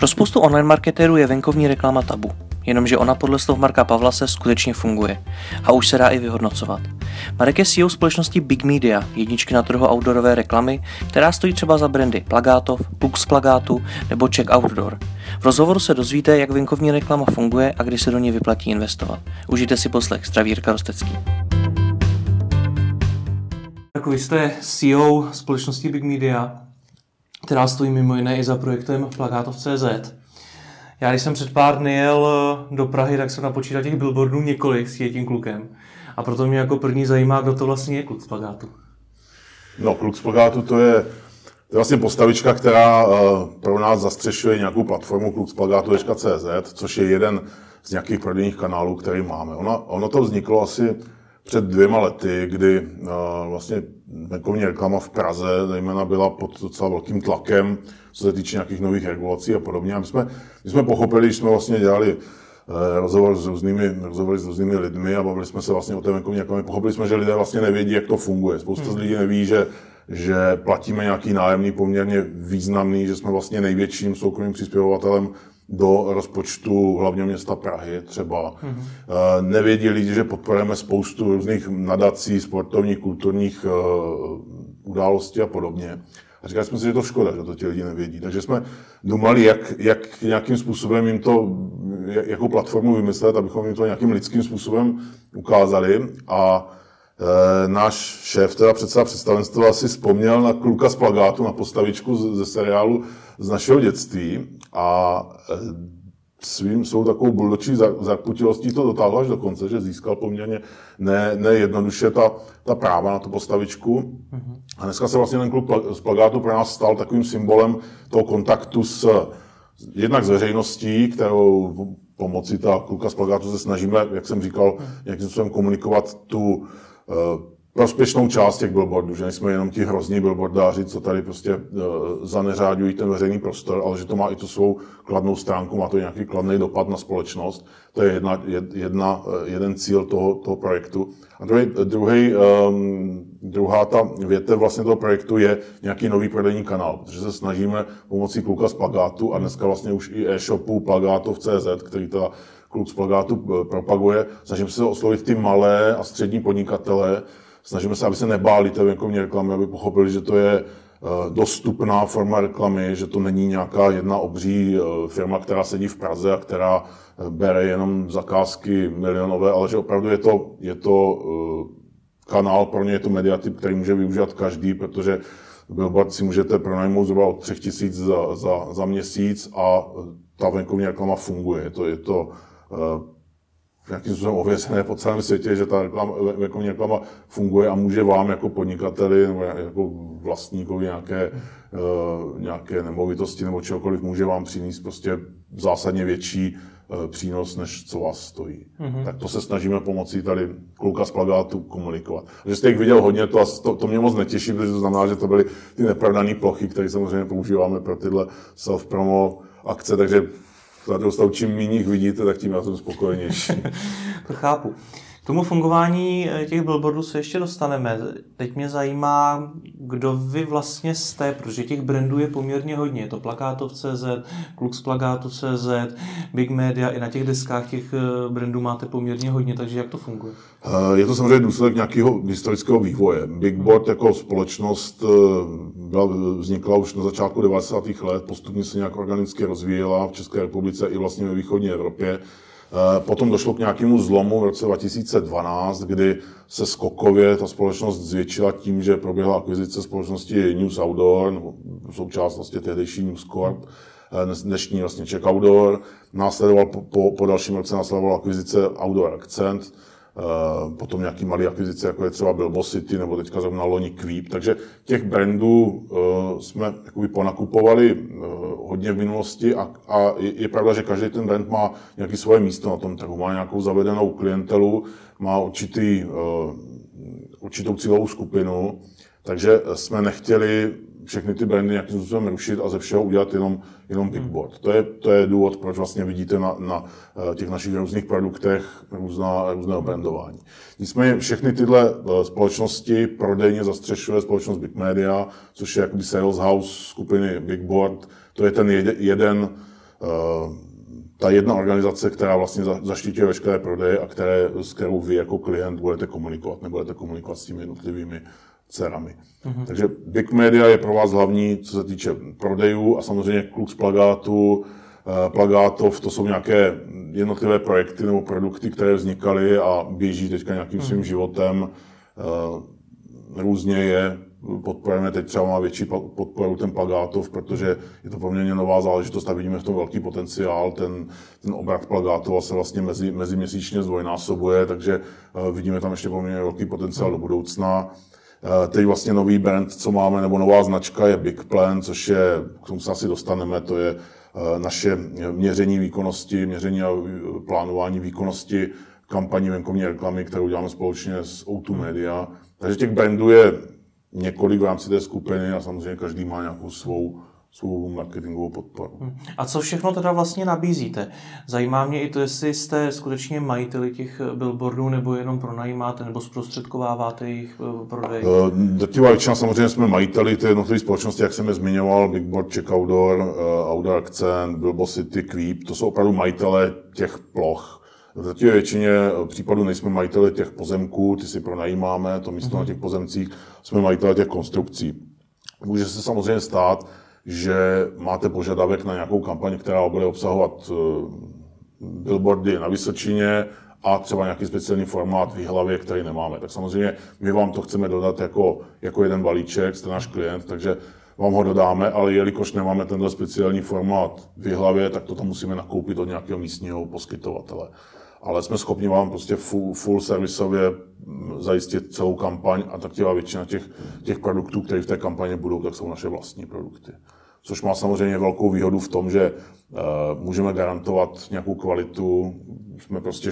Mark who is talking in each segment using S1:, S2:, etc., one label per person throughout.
S1: Pro spoustu online marketérů je venkovní reklama tabu, jenomže ona podle slov Marka Pavla se skutečně funguje a už se dá i vyhodnocovat. Marek je CEO společnosti Big Media, jedničky na trhu outdoorové reklamy, která stojí třeba za brandy Plagátov, Lux Plagátu nebo Check Outdoor. V rozhovoru se dozvíte, jak venkovní reklama funguje a kdy se do ní vyplatí investovat. Užijte si poslech, zdraví Jirka Rostecký. Tak vy jste CEO společnosti Big Media, která stojí mimo jiné i za projektem Plagátov.cz. Já když jsem před pár dny jel do Prahy, tak jsem napočítal těch billboardů několik s tím klukem. A proto mě jako první zajímá, kdo to vlastně je kluk z plagátu.
S2: No, kluk z plagátu to je, to je vlastně postavička, která uh, pro nás zastřešuje nějakou platformu kluksplagátu.cz, což je jeden z nějakých prodejních kanálů, který máme. Ono, ono to vzniklo asi před dvěma lety, kdy uh, vlastně venkovní reklama v Praze zejména byla pod docela velkým tlakem, co se týče nějakých nových regulací a podobně. A my jsme, my jsme pochopili, že jsme vlastně dělali uh, rozhovor s různými, rozhovor s různými lidmi a bavili jsme se vlastně o té venkovní reklamě. Pochopili jsme, že lidé vlastně nevědí, jak to funguje. Spousta hmm. z lidí neví, že že platíme nějaký nájemný poměrně významný, že jsme vlastně největším soukromým přispěvovatelem do rozpočtu hlavního města Prahy třeba. Mm-hmm. Nevědí lidi, že podporujeme spoustu různých nadací, sportovních, kulturních eh, událostí a podobně. A říkali jsme si, že je to škoda, že to ti lidi nevědí. Takže jsme dumali, jak, jak nějakým způsobem jim to, jakou platformu vymyslet, abychom jim to nějakým lidským způsobem ukázali. A e, náš šéf, teda předseda představenstva, si vzpomněl na kluka z plagátu, na postavičku ze seriálu z našeho dětství a e, svým, svou takovou buldočí zarputilostí to dotáhl až do konce, že získal poměrně ne, nejednoduše ta, ta práva na tu postavičku. A dneska se vlastně ten klub z plagátu pro nás stal takovým symbolem toho kontaktu s jednak s veřejností, kterou pomocí ta kluka z plagátu se snažíme, jak jsem říkal, nějakým způsobem komunikovat tu e, prospěšnou část těch billboardů, že nejsme jenom ti hrozní billboardáři, co tady prostě uh, zaneřáďují ten veřejný prostor, ale že to má i tu svou kladnou stránku, má to nějaký kladný dopad na společnost. To je jedna, jedna, e, jeden cíl toho, toho projektu. A druhý, druhý, um, druhá ta větev vlastně toho projektu je nějaký nový prodejní kanál, protože se snažíme pomocí kluka z plagátu a dneska vlastně už i e-shopu CZ, který teda kluk z plagátu e, propaguje, snažíme se oslovit ty malé a střední podnikatele, snažíme se, aby se nebáli té venkovní reklamy, aby pochopili, že to je eh, dostupná forma reklamy, že to není nějaká jedna obří eh, firma, která sedí v Praze a která eh, bere jenom zakázky milionové, ale že opravdu je to, je to kanál, pro ně je to mediatyp, který může využít každý, protože billboard si můžete pronajmout zhruba od 3 tisíc za, za, za měsíc a ta venkovní reklama funguje. Je to, je to nějakým způsobem ověřené po celém světě, že ta reklama, jako reklama funguje a může vám jako podnikateli nebo jako vlastníkovi nějaké, uh, nějaké nemovitosti nebo čehokoliv, může vám přinést prostě zásadně větší uh, přínos, než co vás stojí. Mm-hmm. Tak to se snažíme pomocí tady kluka z plagátu komunikovat. Že jste jich viděl hodně, to, to, to mě moc netěší, protože to znamená, že to byly ty nepravdané plochy, které samozřejmě používáme pro tyhle self-promo akce, takže na druhou stranu, čím méně jich vidíte, tak tím já jsem spokojenější.
S1: to chápu. K tomu fungování eh, těch billboardů se ještě dostaneme. Teď mě zajímá, kdo vy vlastně jste, protože těch brandů je poměrně hodně. Je to Plakátov.cz, Klux Plakátu.cz, Big Media, i na těch deskách těch eh, brandů máte poměrně hodně, takže jak to funguje?
S2: Eh, je to samozřejmě důsledek nějakého historického vývoje. Big Board jako společnost byla, vznikla už na začátku 90. let, postupně se nějak organicky rozvíjela v České republice i vlastně ve východní Evropě. Eh, potom došlo k nějakému zlomu v roce 2012, kdy se skokově ta společnost zvětšila tím, že proběhla akvizice společnosti News Outdoor, nebo součást vlastně tehdejší News Corp, eh, dnešní vlastně Czech Outdoor. Následoval po, po, po dalším roce následovala akvizice Outdoor Accent, potom nějaký malý akvizice, jako je třeba Bilbo City, nebo teďka zrovna loni Queep. Takže těch brandů eh, jsme jakoby ponakupovali eh, hodně v minulosti a, a je, je pravda, že každý ten brand má nějaké svoje místo na tom trhu, má nějakou zavedenou klientelu, má určitý, určitou cílovou skupinu, takže jsme nechtěli všechny ty brandy nějakým způsobem rušit a ze všeho udělat jenom, jenom big hmm. board. To je, to je důvod, proč vlastně vidíte na, na eh, těch našich různých produktech různá, různého brandování. Nicméně všechny tyhle eh, společnosti prodejně zastřešuje společnost Big Media, což je jakoby sales house skupiny Big Board. To je ten jeden ta jedna organizace, která vlastně zaštítí veškeré prodeje a které, s kterou vy jako klient budete komunikovat, nebudete komunikovat s těmi jednotlivými dcerami. Mm-hmm. Takže Big Media je pro vás hlavní, co se týče prodejů a samozřejmě kluk z plagátu, eh, plagátov, to jsou nějaké jednotlivé projekty nebo produkty, které vznikaly a běží teďka nějakým svým mm-hmm. životem. Eh, různě je podporujeme, teď třeba má větší podporu ten Plagátov, protože je to poměrně nová záležitost a vidíme v tom velký potenciál. Ten, ten obrat Plagátova se vlastně mezi, meziměsíčně zdvojnásobuje, takže uh, vidíme tam ještě poměrně velký potenciál do budoucna. Uh, teď vlastně nový brand, co máme, nebo nová značka je Big Plan, což je, k tomu se asi dostaneme, to je uh, naše měření výkonnosti, měření a plánování výkonnosti kampaní venkovní reklamy, kterou děláme společně s O2 Media. Takže těch brandů je několik v rámci té skupiny a samozřejmě každý má nějakou svou, svou marketingovou podporu. Hmm.
S1: A co všechno teda vlastně nabízíte? Zajímá mě i to, jestli jste skutečně majiteli těch billboardů, nebo jenom pronajímáte, nebo zprostředkováváte jejich eh, prodej?
S2: Eh, drtivá většina samozřejmě jsme majiteli té jednotlivé společnosti, jak jsem je zmiňoval, Bigboard, Check Outdoor, uh, Outdoor Accent, Bilbo City, Queep, to jsou opravdu majitele těch ploch. V drtivé většině případů nejsme majiteli těch pozemků, ty si pronajímáme, to místo mm-hmm. na těch pozemcích, jsme majiteli těch konstrukcí. Může se samozřejmě stát, že máte požadavek na nějakou kampaň, která bude obsahovat eh, billboardy na Vysočině a třeba nějaký speciální formát v hlavě, který nemáme. Tak samozřejmě my vám to chceme dodat jako, jako jeden balíček, jste náš klient, takže vám ho dodáme, ale jelikož nemáme tenhle speciální formát v hlavě, tak to tam musíme nakoupit od nějakého místního poskytovatele ale jsme schopni vám prostě full, full servisově zajistit celou kampaň a tak těla většina těch, těch produktů, které v té kampani budou, tak jsou naše vlastní produkty. Což má samozřejmě velkou výhodu v tom, že uh, můžeme garantovat nějakou kvalitu, jsme prostě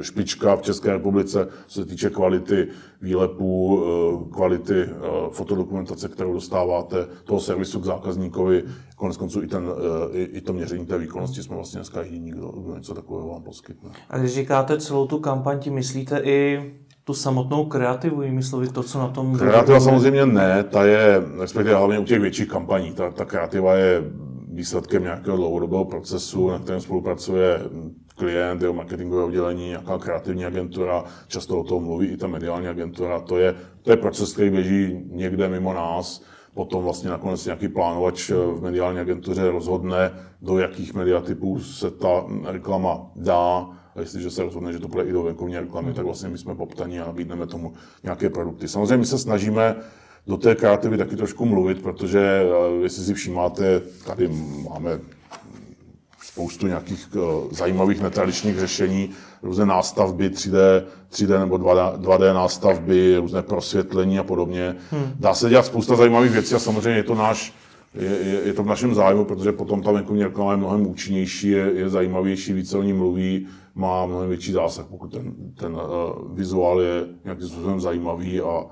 S2: špička v České republice, co se týče kvality výlepů, eh, kvality eh, fotodokumentace, kterou dostáváte, toho servisu k zákazníkovi, konec konců i, ten, eh, i, i to měření té výkonnosti jsme vlastně dneska jediní, kdo, kdo něco takového vám poskytne.
S1: A když říkáte celou tu kampaň, tím myslíte i tu samotnou kreativu, jinými slovy to, co na tom...
S2: Kreativa samozřejmě ne, ta je, respektive hlavně u těch větších kampaní, ta, ta kreativa je výsledkem nějakého dlouhodobého procesu, na kterém spolupracuje klient, jeho marketingové oddělení, nějaká kreativní agentura, často o tom mluví i ta mediální agentura. To je, to je proces, který běží někde mimo nás. Potom vlastně nakonec nějaký plánovač v mediální agentuře rozhodne, do jakých mediatypů se ta reklama dá. A jestliže se rozhodne, že to bude i do venkovní reklamy, tak vlastně my jsme poptaní a nabídneme tomu nějaké produkty. Samozřejmě my se snažíme do té kreativy taky trošku mluvit, protože eh, jestli si všímáte, tady máme spoustu nějakých uh, zajímavých netradičních řešení, různé nástavby 3D, 3D nebo 2D, 2D nástavby, různé prosvětlení a podobně. Hmm. Dá se dělat spousta zajímavých věcí a samozřejmě je to náš je, je, je to v našem zájmu, protože potom ta venkovní reklama je mnohem účinnější, je, je zajímavější, více o ní mluví, má mnohem větší zásah, pokud ten, ten uh, vizuál je nějakým způsobem zajímavý a,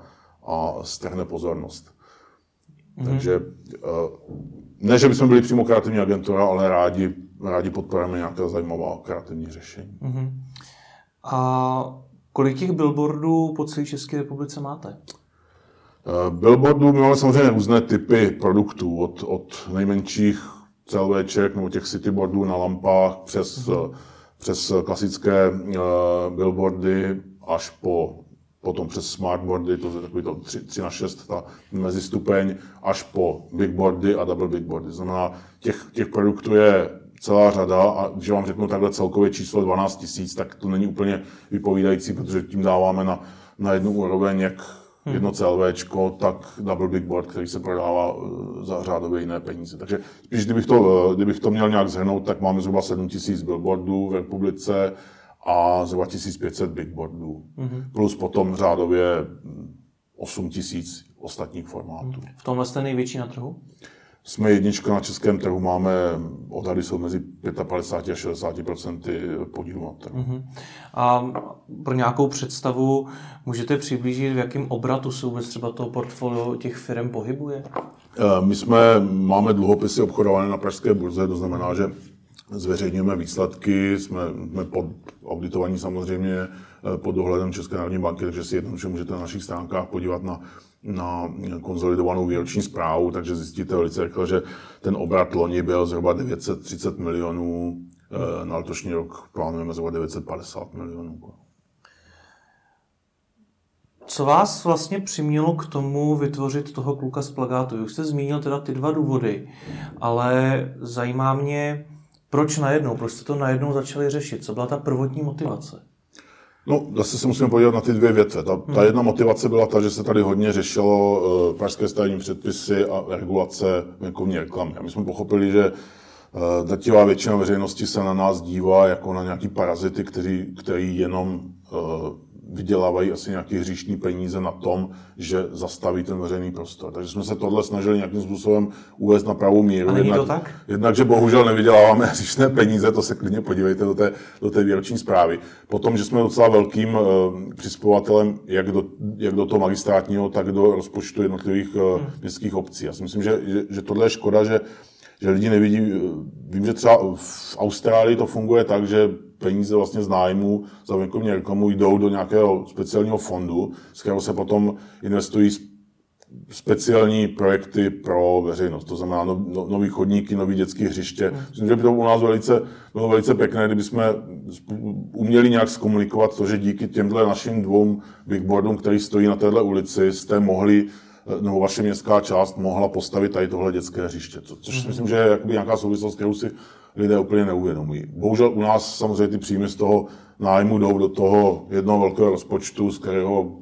S2: a strhne pozornost. Mm-hmm. Takže uh, ne, že bychom byli přímo kreativní agentura, ale rádi rádi podporujeme nějaké zajímavá kreativní řešení. Uh-huh.
S1: A kolik těch billboardů po celé České republice máte?
S2: Uh, billboardů my máme samozřejmě různé typy produktů, od, od nejmenších CLVček nebo těch cityboardů na lampách přes, uh-huh. přes klasické uh, billboardy až po potom přes smartboardy, to je takový to 3, 3 na 6, ta mezistupeň, až po bigboardy a double bigboardy. Znamená, těch, těch produktů je celá řada a když vám řeknu takhle celkově číslo 12 tisíc, tak to není úplně vypovídající, protože tím dáváme na, na jednu úroveň jak hmm. jedno CLVčko, tak double big board, který se prodává eh, za řádově jiné peníze. Takže když kdybych to, eh, kdybych to měl nějak zhrnout, tak máme zhruba 7 tisíc billboardů v republice a zhruba 1500 bigboardů. Hmm. Plus potom řádově 8 tisíc ostatních formátů.
S1: V tomhle jste největší na trhu?
S2: Jsme jednička na českém trhu, máme, odhady jsou mezi 55 a 60% podílu na trhu. Uh-huh.
S1: A pro nějakou představu můžete přiblížit, v jakém obratu se vůbec třeba to portfolio těch firm pohybuje?
S2: Eh, my jsme, máme dluhopisy obchodované na pražské burze, to znamená, že zveřejňujeme výsledky, jsme, jsme pod auditovaní samozřejmě eh, pod dohledem České národní banky, takže si jednoduše můžete na našich stránkách podívat na, na konzolidovanou výroční zprávu, takže zjistíte velice rychle, že ten obrat loni byl zhruba 930 milionů, eh, na letošní rok plánujeme zhruba 950 milionů.
S1: Co vás vlastně přimělo k tomu vytvořit toho kluka z plagátu? Už jste zmínil teda ty dva důvody, ale zajímá mě, proč najednou, proč jste to najednou začali řešit? Co byla ta prvotní motivace?
S2: No, zase se musíme podívat na ty dvě větve. Ta, ta jedna motivace byla ta, že se tady hodně řešilo uh, pražské stavební předpisy a regulace venkovní reklamy. A my jsme pochopili, že uh, drtivá většina veřejnosti se na nás dívá jako na nějaký parazity, který, který jenom uh, vydělávají asi nějaké hříšní peníze na tom, že zastaví ten veřejný prostor. Takže jsme se tohle snažili nějakým způsobem uvést na pravou míru.
S1: A jednak, to tak?
S2: Jednak, že bohužel nevyděláváme hříšné peníze, to se klidně podívejte do té, do té výroční zprávy. Potom, že jsme docela velkým uh, přispěvatelem jak do, jak do toho magistrátního, tak do rozpočtu jednotlivých uh, městských obcí. Já si myslím, že, že, že tohle je škoda, že že lidi nevidí, vím, že třeba v Austrálii to funguje tak, že peníze vlastně z nájmu za venkovní reklamu jdou do nějakého speciálního fondu, z kterého se potom investují speciální projekty pro veřejnost. To znamená no, no, nový chodníky, nový dětské hřiště. Hmm. Myslím, že by to u nás velice, bylo velice pěkné, kdyby jsme uměli nějak zkomunikovat to, že díky těmhle našim dvou bigboardům, který stojí na téhle ulici, jste mohli nebo vaše městská část mohla postavit tady tohle dětské hřiště. Což si myslím, že je jakoby nějaká souvislost, kterou si lidé úplně neuvědomují. Bohužel u nás samozřejmě ty příjmy z toho nájmu jdou do toho jednoho velkého rozpočtu, z kterého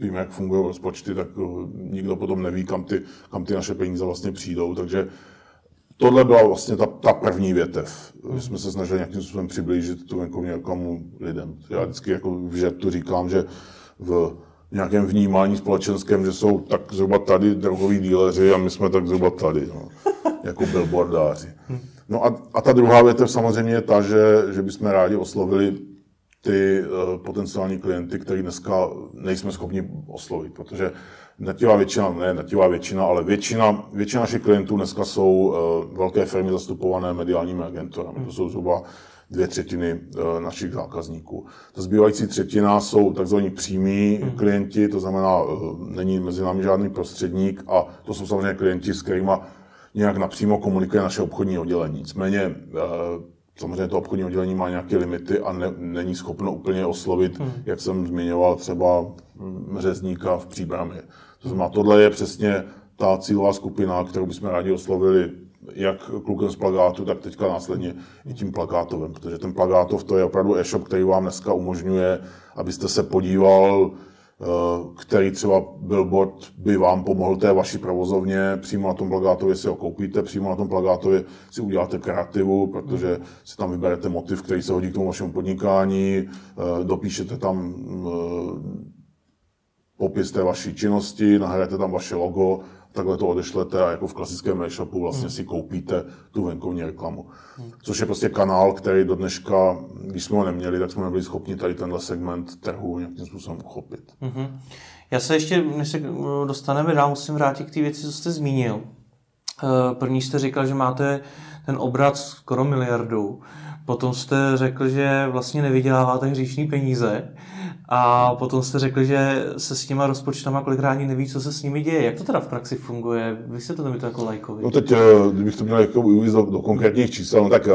S2: víme, jak fungují rozpočty, tak eh, nikdo potom neví, kam ty, kam ty naše peníze vlastně přijdou. Takže tohle byla vlastně ta, ta první větev. My jsme se snažili nějakým způsobem přiblížit tu venkovní reklamu lidem. Já vždycky jako v žertu říkám, že v nějakém vnímání společenském, že jsou tak zhruba tady drogoví díleři a my jsme tak zhruba tady, no, jako billboardáři. No a, a ta druhá větev samozřejmě je ta, že, že bychom rádi oslovili ty uh, potenciální klienty, který dneska nejsme schopni oslovit, protože nativá většina, ne nativá většina, ale většina, většina našich klientů dneska jsou uh, velké firmy zastupované mediálními agenturami. To jsou zhruba dvě třetiny eh, našich zákazníků. Ta zbývající třetina jsou tzv. přímí mm. klienti, to znamená, eh, není mezi námi žádný prostředník a to jsou samozřejmě klienti, s kterými nějak napřímo komunikuje naše obchodní oddělení. Nicméně eh, samozřejmě to obchodní oddělení má nějaké limity a ne, není schopno úplně oslovit, mm. jak jsem zmiňoval, třeba řezníka v příbramě. To znamená, tohle je přesně ta cílová skupina, kterou bychom rádi oslovili jak klukem z plagátu, tak teďka následně i tím plagátovem, protože ten plagátov to je opravdu e-shop, který vám dneska umožňuje, abyste se podíval, eh, který třeba billboard by vám pomohl té vaší provozovně, přímo na tom plagátově si ho koupíte, přímo na tom plagátově si uděláte kreativu, protože si tam vyberete motiv, který se hodí k tomu vašemu podnikání, eh, dopíšete tam eh, popis té vaší činnosti, nahrajete tam vaše logo takhle to odešlete a jako v klasickém e-shopu vlastně hmm. si koupíte tu venkovní reklamu. Hmm. Což je prostě kanál, který do dneška, když jsme ho neměli, tak jsme nebyli schopni tady tenhle segment trhu nějakým způsobem uchopit.
S1: Hmm. Já se ještě, než se dostaneme dál, musím vrátit k té věci, co jste zmínil. Eh, první jste říkal, že máte ten obrat skoro miliardu. Potom jste řekl, že vlastně nevyděláváte hříšní peníze. A potom jste řekli, že se s těma rozpočtama kolikrát ani neví, co se s nimi děje. Jak to teda v praxi funguje? Vysvětlete mi to jako lajkovi.
S2: No teď, eh, kdybych to měl jako uvést do, do, konkrétních čísel, no tak eh,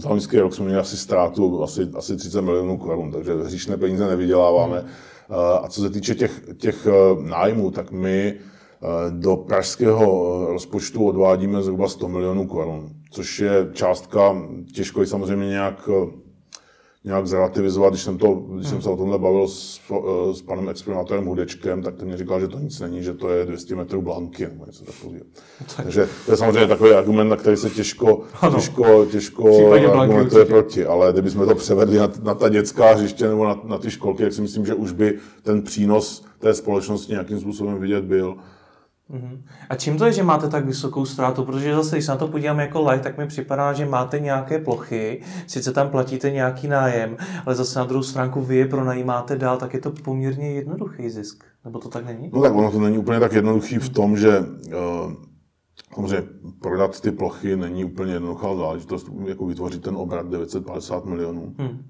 S2: za loňský rok jsme měli asi ztrátu asi, asi 30 milionů korun, takže hříšné peníze nevyděláváme. Eh, a co se týče těch, těch nájmů, tak my do pražského rozpočtu odvádíme zhruba 100 milionů korun, což je částka, těžko je samozřejmě nějak nějak zrelativizovat. Když jsem, to, když jsem se o tomhle bavil s, eh, s panem experimentátorem Hudečkem, tak ten mi říkal, že to nic není, že to je 200 metrů blanky nebo něco takového. Tak. Takže to je samozřejmě takový argument, na který se těžko, těžko, těžko argumentuje proti. Ale kdybychom to převedli na, na ta dětská hřiště nebo na, na ty školky, tak si myslím, že už by ten přínos té společnosti nějakým způsobem vidět byl.
S1: Mhm. A čím to je, že máte tak vysokou ztrátu? Protože zase, když se na to podívám jako like, tak mi připadá, že máte nějaké plochy, sice tam platíte nějaký nájem, ale zase na druhou stránku vy je pronajímáte dál, tak je to poměrně jednoduchý zisk. Nebo to tak není?
S2: No tak ono to není úplně tak jednoduchý v tom, že uh, samozřejmě prodat ty plochy není úplně jednoduchá záležitost, jako vytvořit ten obrat 950 milionů. Hmm.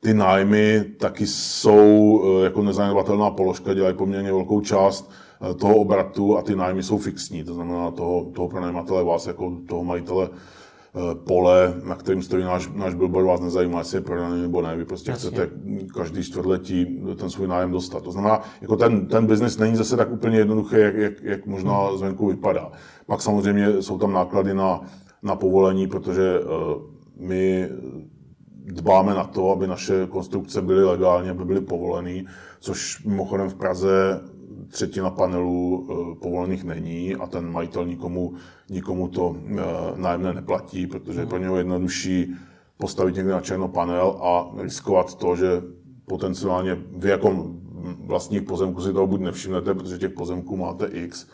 S2: Ty nájmy taky jsou eh, jako nezanedbatelná položka, dělají poměrně velkou část toho obratu a ty nájmy jsou fixní, to znamená toho, toho pronajímatele vás jako toho majitele Eh, pole, na kterým stojí náš, náš billboard, vás nezajímá, jestli je prodaný nebo ne. Vy prostě Jasně. chcete každý čtvrtletí ten svůj nájem dostat. To znamená, jako ten, ten biznis není zase tak úplně jednoduchý, jak, jak, jak možná hmm. zvenku vypadá. Pak samozřejmě jsou tam náklady na, na povolení, protože uh, my dbáme na to, aby naše konstrukce byly legálně, aby byly povolený, což mimochodem v Praze třetina panelů eh, povolených není a ten majitel nikomu, nikomu to eh, nájemné neplatí, protože je pro něho jednodušší postavit někde na černo panel a riskovat to, že potenciálně vy jako vlastních pozemků si toho buď nevšimnete, protože těch pozemků máte x,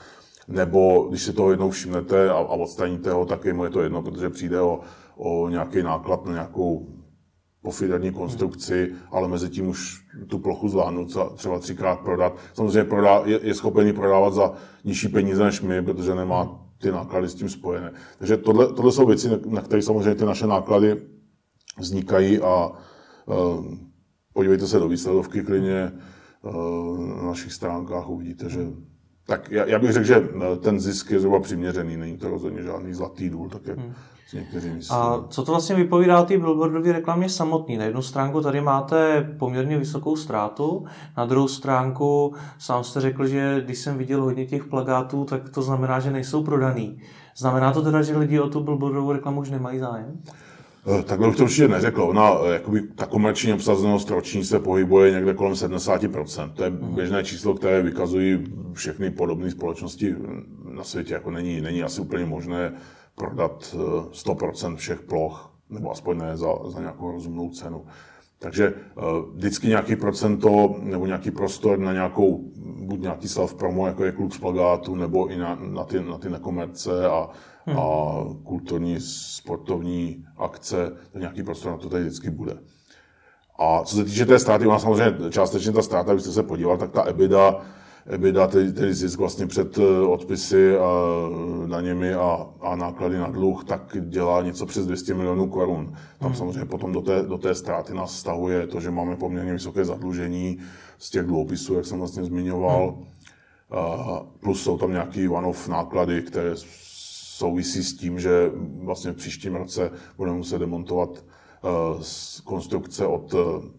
S2: nebo když si toho jednou všimnete a, a odstraníte ho, tak jemu je to jedno, protože přijde o, o nějaký náklad na nějakou pofiderní konstrukci, ale mezi tím už tu plochu zvládnu třeba třikrát prodat. Samozřejmě prodá, je, je schopen prodávat za nižší peníze než my, protože nemá ty náklady s tím spojené. Takže tohle, tohle jsou věci, na které samozřejmě ty naše náklady vznikají a uh, podívejte se do výsledovky klidně uh, na našich stránkách, uvidíte, že tak já, já bych řekl, že ten zisk je zhruba přiměřený, není to rozhodně žádný zlatý důl, tak jak hmm.
S1: A co to vlastně vypovídá té billboardové reklamě samotný? Na jednu stránku tady máte poměrně vysokou ztrátu, na druhou stránku sám jste řekl, že když jsem viděl hodně těch plagátů, tak to znamená, že nejsou prodaný. Znamená to teda, že lidi o tu billboardovou reklamu už nemají zájem?
S2: Eh, takhle bych to určitě neřekl. Ona, eh, jakoby, ta komerční obsazenost roční se pohybuje někde kolem 70%. To je mhm. běžné číslo, které vykazují všechny podobné společnosti na světě. Jako není, není asi úplně možné prodat 100% eh, všech ploch, nebo aspoň ne za, za nějakou rozumnou cenu. Takže uh, vždycky nějaký procento nebo nějaký prostor na nějakou, buď nějaký self-promo, jako je kluk z plagátu, nebo i na, na, ty, na ty nekomerce a, hmm. a kulturní, sportovní akce, tak nějaký prostor na to tady vždycky bude. A co se týče té ztráty, ona samozřejmě částečně ta ztráta, když jste se podíval, tak ta EBITDA EBITDA, tedy, tedy zisk vlastně před eh, odpisy a daněmi a, a náklady na dluh, tak dělá něco přes 200 milionů korun. Tam hmm. samozřejmě potom do té, do té ztráty nás stahuje to, že máme poměrně vysoké zadlužení z těch dluhopisů, jak jsem vlastně zmiňoval. Hmm. A plus jsou tam nějaký one-off náklady, které souvisí s tím, že vlastně v příštím roce budeme muset demontovat Eh, z konstrukce od,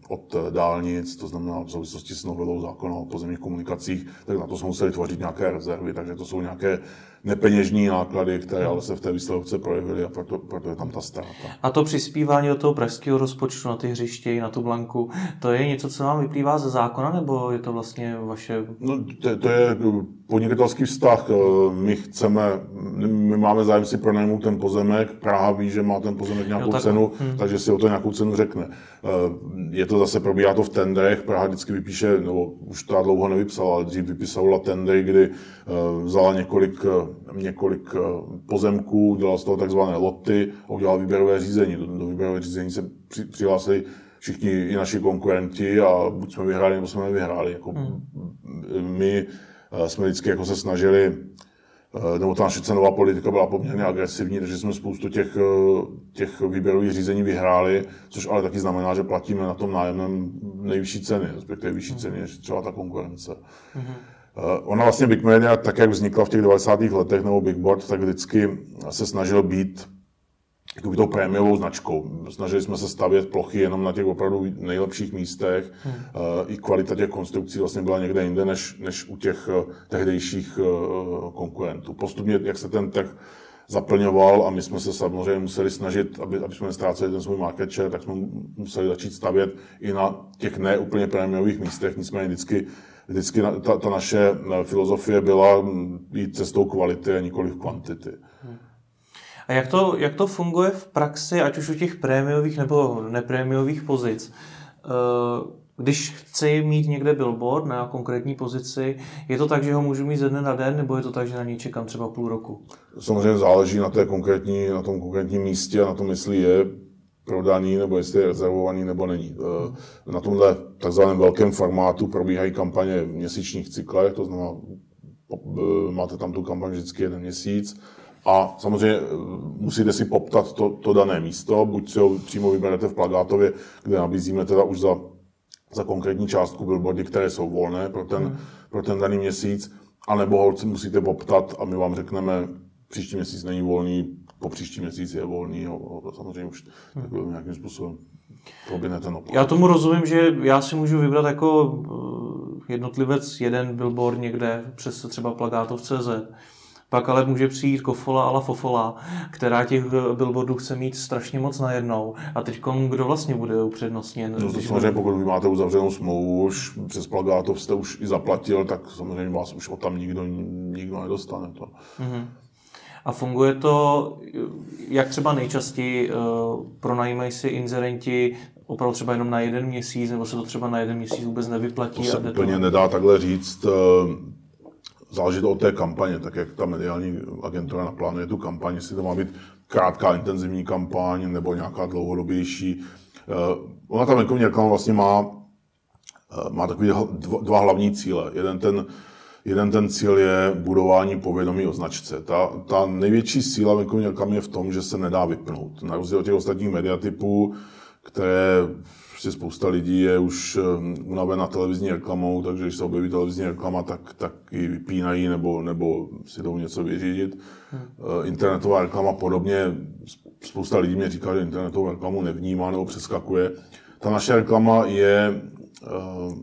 S2: od dálnic, to znamená v souvislosti s novelou zákona o pozemních komunikacích, tak na to jsme museli tvořit nějaké rezervy, takže to jsou nějaké nepeněžní náklady, které ale se v té výsledovce projevily a proto, proto je tam ta ztráta.
S1: A to přispívání do toho pražského rozpočtu na ty hřiště, na tu blanku, to je něco, co vám vyplývá ze zákona, nebo je to vlastně vaše...
S2: No, to, to je podnikatelský vztah. My chceme, my máme zájem si pronajmout ten pozemek, Praha ví, že má ten pozemek nějakou jo, tak, cenu, hmm. takže si o to nějakou cenu řekne. Je to zase, probíhá to v tendrech, Praha vždycky vypíše, nebo už to dlouho nevypsala, ale dřív vypisovala tendry, kdy vzala několik několik eh, pozemků, dělal z toho takzvané loty a udělal výběrové řízení. Do, do výběrové řízení se při, přihlásili všichni i naši konkurenti a buď jsme vyhráli, nebo jsme nevyhráli. Jako hmm. My eh, jsme vždycky jako se snažili, eh, nebo ta naše cenová politika byla poměrně agresivní, takže jsme spoustu těch, těch výběrových řízení vyhráli, což ale taky znamená, že platíme na tom nájemném nejvyšší ceny, respektive vyšší hmm. ceny než třeba ta konkurence. Hmm. Eh, ona vlastně Big Media, tak jak vznikla v těch 90. letech, nebo Big Board, tak vždycky se snažil být jakoby tou prémiovou značkou. Snažili jsme se stavět plochy jenom na těch opravdu nejlepších místech. Hmm. I kvalita těch konstrukcí vlastně byla někde jinde než, než u těch eh, tehdejších konkurentů. Postupně, jak se ten trh zaplňoval a my jsme se samozřejmě museli snažit, aby, aby jsme nestráceli ten svůj market share, tak jsme museli začít stavět i na těch neúplně prémiových místech. Nicméně vždycky vždycky ta, ta naše eh, filozofie byla mm, jít cestou kvality a nikoli kvantity.
S1: A jak to, jak to funguje v praxi, ať už u těch prémiových nebo neprémiových pozic? Eh, když chci mít někde billboard na konkrétní pozici, je to tak, že ho můžu mít ze dne na den, nebo je to tak, že na něj čekám třeba půl roku?
S2: Samozřejmě záleží na, té konkrétní, na tom konkrétním místě a na tom, jestli je prodaný, nebo jestli je rezervovaný, nebo není. Eh, na tomhle takzvaném velkém formátu probíhají kampaně v měsíčních cyklech, to znamená máte tam tu kampaň vždycky jeden měsíc a samozřejmě musíte si poptat to, to dané místo, buď si ho přímo vyberete v Plagátově, kde nabízíme teda už za, za konkrétní částku billboardy, které jsou volné pro ten, hmm. pro ten daný měsíc, anebo ho musíte poptat a my vám řekneme, příští měsíc není volný, po příští měsíc je volný, ho, samozřejmě už hmm. nějakým způsobem proběhne ten
S1: obchod. Já tomu rozumím, že já si můžu vybrat jako eh, jednotlivec jeden billboard někde přes třeba plagátov CZ. Pak ale může přijít kofola ala fofola, která těch billboardů chce mít strašně moc najednou. A teď kdo vlastně bude upřednostněn?
S2: No to samozřejmě, bude... pokud vy máte uzavřenou smlouvu, už přes plagátov jste už i zaplatil, tak samozřejmě vás už o tam nikdo, nikdo nedostane. To. Mm-hmm.
S1: A funguje to, jak třeba nejčastěji uh, pronajímají si inzerenti opravdu třeba jenom na jeden měsíc, nebo se to třeba na jeden měsíc vůbec nevyplatí?
S2: To se úplně to... nedá takhle říct. Eh, záleží to od té kampaně, tak jak ta mediální agentura naplánuje tu kampaň, jestli to má být krátká intenzivní kampaň nebo nějaká dlouhodobější. Eh, ona ta venkovní reklama vlastně má, má takový dva, dva hlavní cíle. Jeden ten Jeden ten cíl je budování povědomí o značce. Ta, ta největší síla venkovní reklamy je v tom, že se nedá vypnout. Na rozdíl od těch ostatních mediatypů, které prostě spousta lidí je už um, unavena televizní reklamou, takže když se objeví televizní reklama, tak, tak ji vypínají nebo, nebo si jdou něco vyřídit. Hmm. Uh, internetová reklama podobně, spousta lidí mě říká, že internetovou reklamu nevnímá nebo přeskakuje. Ta naše reklama je, uh,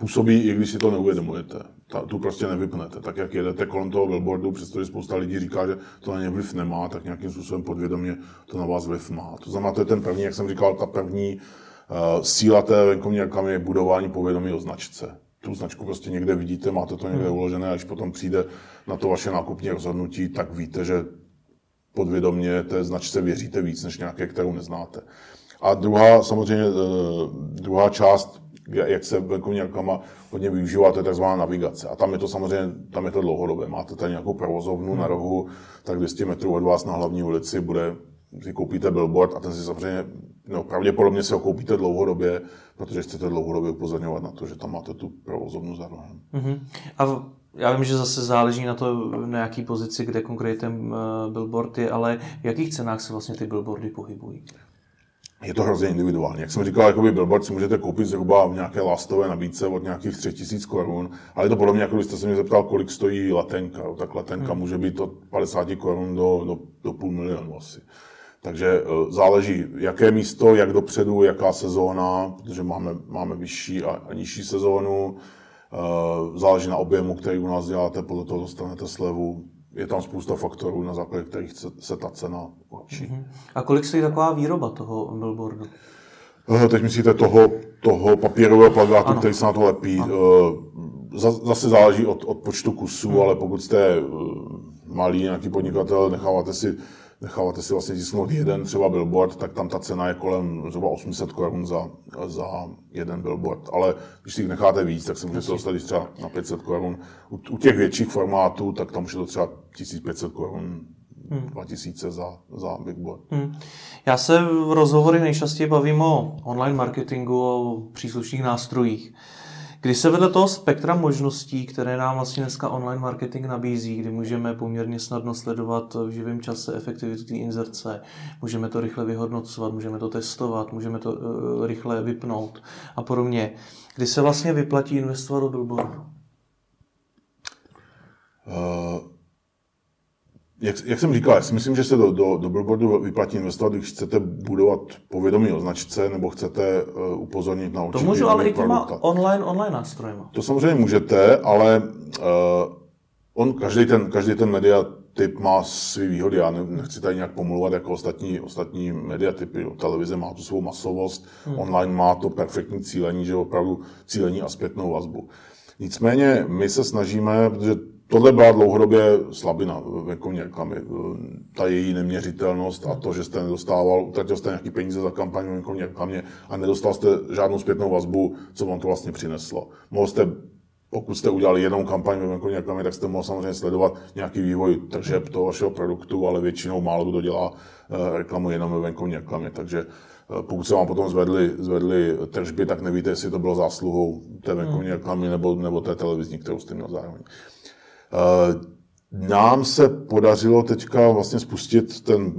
S2: působí, i když si to neuvědomujete ta, tu prostě nevypnete. Tak jak jedete kolem toho billboardu, přestože spousta lidí říká, že to na ně vliv nemá, tak nějakým způsobem podvědomě to na vás vliv má. To znamená, to je ten první, jak jsem říkal, ta první uh, síla té venkovní reklamy je budování povědomí o značce. Tu značku prostě někde vidíte, máte to někde hmm. uložené, až potom přijde na to vaše nákupní rozhodnutí, tak víte, že podvědomě té značce věříte víc než nějaké, kterou neznáte. A druhá, samozřejmě, uh, druhá část jak se venkovní reklama hodně využívá, to je tzv. navigace. A tam je to samozřejmě, tam je to dlouhodobé. Máte tady nějakou provozovnu hmm. na rohu, tak 200 metrů od vás na hlavní ulici bude, si koupíte billboard a ten si samozřejmě, no pravděpodobně si ho koupíte dlouhodobě, protože chcete dlouhodobě upozorňovat na to, že tam máte tu provozovnu za rohem.
S1: hmm A já vím, že zase záleží na to, na jaký pozici, kde konkrétně ten eh, billboard je, ale v jakých cenách se vlastně ty billboardy pohybují?
S2: Je to hrozně individuální. Jak jsem říkal, jakoby billboard si můžete koupit zhruba v nějaké lastové nabídce od nějakých 3000 korun, ale je to podobně, jako kdybyste se mě zeptal, kolik stojí letenka. Tak letenka hmm. může být od 50 korun do, do, do půl milionu asi. Takže e, záleží, jaké místo, jak dopředu, jaká sezóna, protože máme, máme vyšší a, a nižší sezónu. E, záleží na objemu, který u nás děláte, podle toho dostanete slevu je tam spousta faktorů, na základě kterých se, se ta cena určí. Uh-huh.
S1: A kolik stojí taková výroba toho billboardu?
S2: Uh, teď myslíte toho, toho papírového plagátu, ano. který se na to lepí. Uh, zase záleží od, od počtu kusů, hmm. ale pokud jste uh, malý nějaký podnikatel, necháváte si necháváte si vlastně tisknout jeden třeba billboard, tak tam ta cena je kolem zhruba 800 korun za, za jeden billboard. Ale když si jich necháte víc, tak se můžete dostat třeba na 500 korun. U, u těch větších formátů, tak tam už je to třeba 1500 korun hmm. 2000 za, za Big Board. Hmm.
S1: Já se v rozhovory nejčastěji bavím o online marketingu, o příslušných nástrojích. Když se vedle toho spektra možností, které nám vlastně dneska online marketing nabízí, kdy můžeme poměrně snadno sledovat v živém čase efektivitu té inzerce, můžeme to rychle vyhodnocovat, můžeme to testovat, můžeme to uh, rychle vypnout a podobně. Kdy se vlastně vyplatí investovat do billboardu? Uh,
S2: jak, jak jsem říkal, já si myslím, že se do, do, do billboardu vyplatí investovat, když chcete budovat povědomí o značce nebo chcete uh, upozornit na určitý
S1: To můžu ale i těma online, online nástrojem.
S2: To samozřejmě můžete, ale uh, on, každý ten, každý ten media typ má své výhody. Já nechci tady nějak pomluvat jako ostatní, ostatní mediatypy. Televize má tu svou masovost, hmm. online má to perfektní cílení, že opravdu cílení a zpětnou vazbu. Nicméně my se snažíme, protože Tohle byla dlouhodobě slabina venkovní reklamy. Ta její neměřitelnost a to, že jste nedostával, utratil jste nějaký peníze za kampaň ve venkovní reklamě a nedostal jste žádnou zpětnou vazbu, co vám to vlastně přineslo. Mohl jste pokud jste udělali jednou kampaň ve venkovní reklamě, tak jste mohl samozřejmě sledovat nějaký vývoj tržeb toho vašeho produktu, ale většinou málo kdo dělá eh, reklamu jenom ve venkovní reklamě. Takže eh, pokud se vám potom zvedly, zvedly tržby, tak nevíte, jestli to bylo zásluhou té venkovní reklamy nebo, nebo té televizní, kterou jste měl zároveň. Nám se podařilo teďka vlastně spustit ten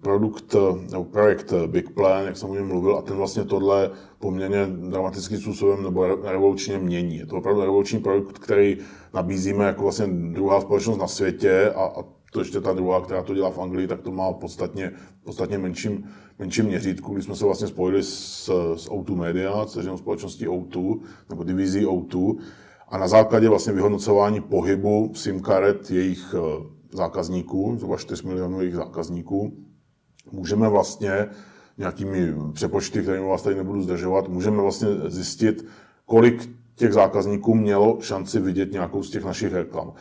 S2: produkt, nebo projekt Big Plan, jak jsem o něm mluvil, a ten vlastně tohle poměrně dramatickým způsobem nebo revolučně mění. Je to opravdu revoluční produkt, který nabízíme jako vlastně druhá společnost na světě a, a to ještě ta druhá, která to dělá v Anglii, tak to má podstatně, podstatně menším, menším měřítku, když jsme se vlastně spojili s, s O2 Media, je společností O2, nebo divizí O2, a na základě vlastně vyhodnocování pohybu SIM karet jejich eh, zákazníků, zhruba 4 milionů jejich zákazníků, můžeme vlastně nějakými přepočty, kterými vás tady nebudu zdržovat, můžeme vlastně zjistit, kolik těch zákazníků mělo šanci vidět nějakou z těch našich reklam.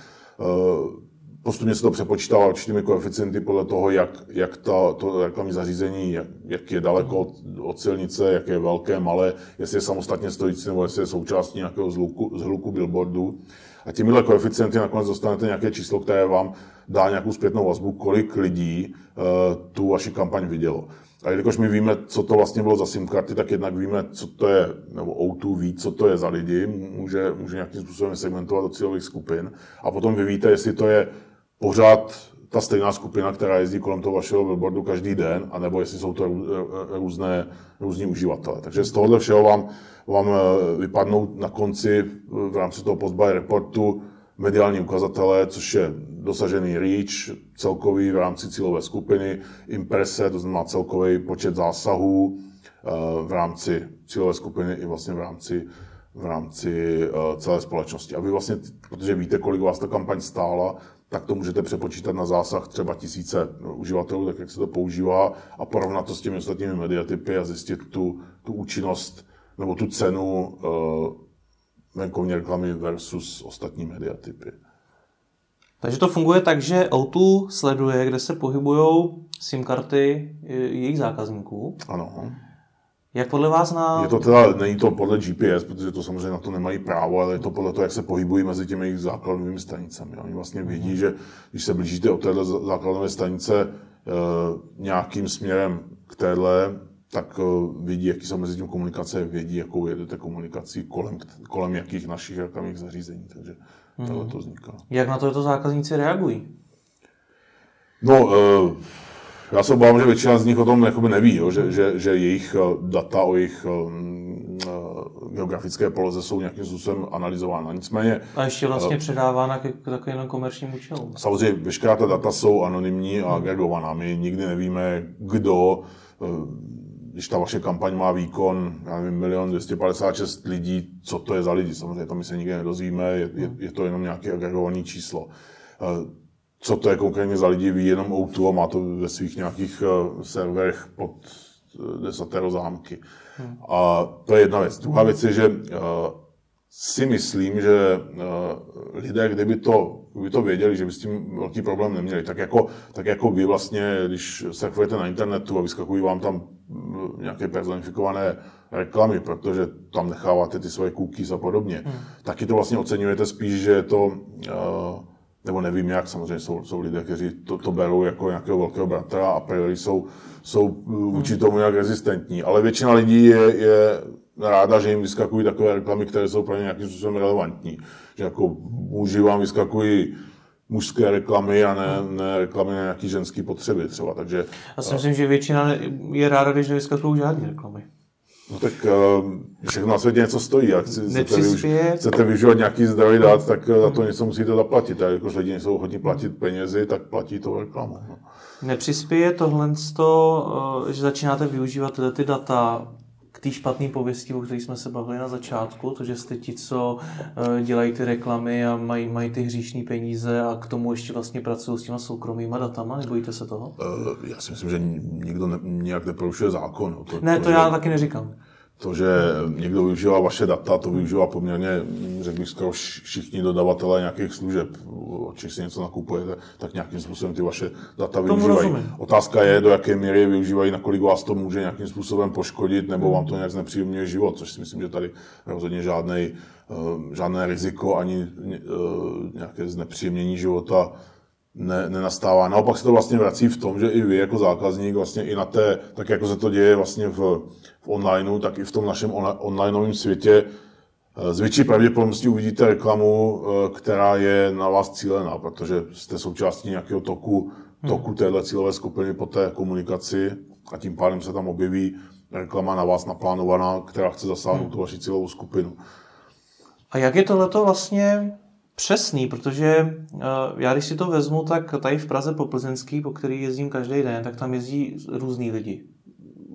S2: Postupně se to přepočítává určitými koeficienty podle toho, jak, jak ta, to reklamní zařízení, jak, jak je daleko od, od silnice, jak je velké, malé, jestli je samostatně stojící nebo jestli je součástí nějakého zhluku, zhluku billboardu. A těmihle koeficienty nakonec dostanete nějaké číslo, které vám dá nějakou zpětnou vazbu, kolik lidí uh, tu vaši kampaň vidělo. A jelikož my víme, co to vlastně bylo za SIM karty, tak jednak víme, co to je, nebo O2 ví, co to je za lidi, může, může nějakým způsobem segmentovat do cílových skupin. A potom vy víte, jestli to je pořád ta stejná skupina, která jezdí kolem toho vašeho billboardu každý den, anebo jestli jsou to různé, různí uživatelé. Takže z tohohle všeho vám, vám eh, vypadnou na konci v rámci toho post-buy reportu mediální ukazatele, což je dosažený reach, celkový v rámci cílové skupiny, imprese, to znamená celkový počet zásahů eh, v rámci cílové skupiny i vlastně v rámci v rámci eh, celé společnosti. A vy vlastně, protože víte, kolik vás ta kampaň stála, tak to můžete přepočítat na zásah třeba tisíce uživatelů, tak jak se to používá, a porovnat to s těmi ostatními mediatypy a zjistit tu, tu účinnost nebo tu cenu uh, venkovní reklamy versus ostatní mediatypy.
S1: Takže to funguje tak, že Auto sleduje, kde se pohybují SIM karty jejich zákazníků.
S2: Ano.
S1: Jak podle vás na...
S2: Je to teda, není to podle GPS, protože to samozřejmě na to nemají právo, ale je to podle toho, jak se pohybují mezi těmi jejich základovými stanicemi. Oni vlastně vědí, mm. že když se blížíte od téhle základové stanice e, nějakým směrem k téhle, tak e, vidí, jaký jsou mezi tím komunikace, vědí, jakou jedete komunikací, kolem, kolem jakých našich reklamních zařízení. Takže mm. tohle to vzniká.
S1: Jak na to, to zákazníci reagují?
S2: No, e, já se obávám, že většina z nich o tom jakoby neví, jo, že, že, že jejich eh, data o jejich um, geografické poloze jsou nějakým způsobem analyzována. Nicméně...
S1: A ještě vlastně předávána k, k takovým komerčním účelům.
S2: Samozřejmě veškerá ta data jsou anonymní a agregovaná. My nikdy nevíme, kdo když ta vaše kampaň má výkon, já nevím, milion 256 lidí, co to je za lidi. Samozřejmě to my se nikdy nedozvíme, je, je, je to jenom nějaké agregované číslo co to je konkrétně za lidi, ví jenom O2 a má to ve svých nějakých uh, serverech pod uh, desatero zámky. Hmm. A to je jedna věc. Druhá věc je, že uh, si myslím, že uh, lidé, kdyby to, kdyby to věděli, že by s tím velký problém neměli, tak jako, tak jako vy vlastně, když surfujete na internetu a vyskakují vám tam nějaké personifikované reklamy, protože tam necháváte ty svoje cookies a podobně, hmm. taky to vlastně oceňujete spíš, že je to uh, nebo nevím jak, samozřejmě jsou, jsou lidé, kteří to, to berou jako nějakého velkého bratra a a priori jsou, jsou vůči hmm. tomu nějak rezistentní. Ale většina lidí je, je ráda, že jim vyskakují takové reklamy, které jsou pro ně nějakým způsobem relevantní. Že jako muži vám vyskakují mužské reklamy a ne, ne reklamy na nějaký ženský potřeby třeba. Takže,
S1: Já si myslím, že většina je ráda, když nevyskakují žádné reklamy.
S2: No tak uh, všechno na světě něco stojí. Jak chcete, využ, chcete využívat nějaký zdroj dát, tak uh, za to něco musíte zaplatit. A jakož lidi nejsou ochotní platit penězi, tak platí to reklamu. No.
S1: Nepřispěje tohle, uh, že začínáte využívat tyhle ty data té špatné pověsti, o které jsme se bavili na začátku, to, že jste ti, co eh, dělají ty reklamy a mají, mají ty hříšní peníze a k tomu ještě vlastně pracují s těma soukromýma datama, nebojíte se toho?
S2: Uh, já si myslím, že nikdo ne, nějak neporušuje zákon.
S1: To, ne, to, to já že... taky neříkám
S2: to, že někdo využívá vaše data, to využívá poměrně, řekl bych, skoro všichni dodavatelé nějakých služeb. Či si něco nakupujete, tak nějakým způsobem ty vaše data využívají. Otázka je, do jaké míry je využívají, nakolik vás to může nějakým způsobem poškodit, nebo vám to nějak znepříjemňuje život, což si myslím, že tady rozhodně žádný, eh, žádné riziko ani eh, nějaké znepříjemnění života ne, nenastává. Naopak se to vlastně vrací v tom, že i vy jako zákazník vlastně i na té, tak jako se to děje vlastně v, v onlineu, tak i v tom našem on, onlineovém světě s větší pravděpodobností uvidíte reklamu, která je na vás cílená, protože jste součástí nějakého toku, toku téhle cílové skupiny po té komunikaci a tím pádem se tam objeví reklama na vás naplánovaná, která chce zasáhnout hmm. tu vaši cílovou skupinu.
S1: A jak je tohleto vlastně přesný, protože uh, já když si to vezmu, tak tady v Praze po Plzeňský, po který jezdím každý den, tak tam jezdí různý lidi.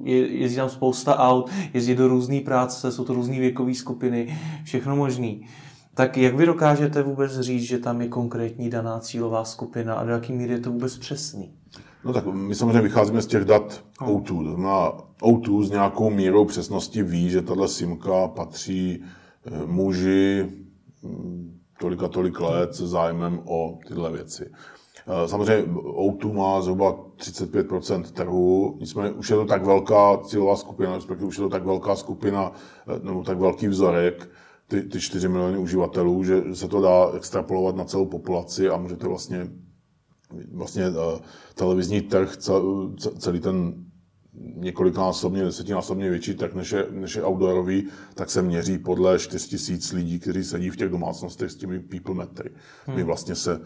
S1: Je, jezdí tam spousta aut, jezdí do různé práce, jsou to různé věkové skupiny, všechno možný. Tak jak vy dokážete vůbec říct, že tam je konkrétní daná cílová skupina a do jaký míry je to vůbec přesný?
S2: No tak my samozřejmě vycházíme z těch dat O2. To znamená, O2 s nějakou mírou přesnosti ví, že tahle simka patří eh, muži tolik a tolik let se zájmem o tyhle věci. Eh, samozřejmě O2 má zhruba 35% trhu, nicméně už je to tak velká cílová skupina, respektive už je to tak velká skupina, eh, nebo tak velký vzorek, ty, ty 4 miliony uživatelů, že se to dá extrapolovat na celou populaci a můžete vlastně vlastně uh, televizní trh, celý ten několiknásobně, desetinásobně větší trh než je, než je outdoorový, tak se měří podle 4 tisíc lidí, kteří sedí v těch domácnostech s těmi people metry. Hmm. My vlastně se uh,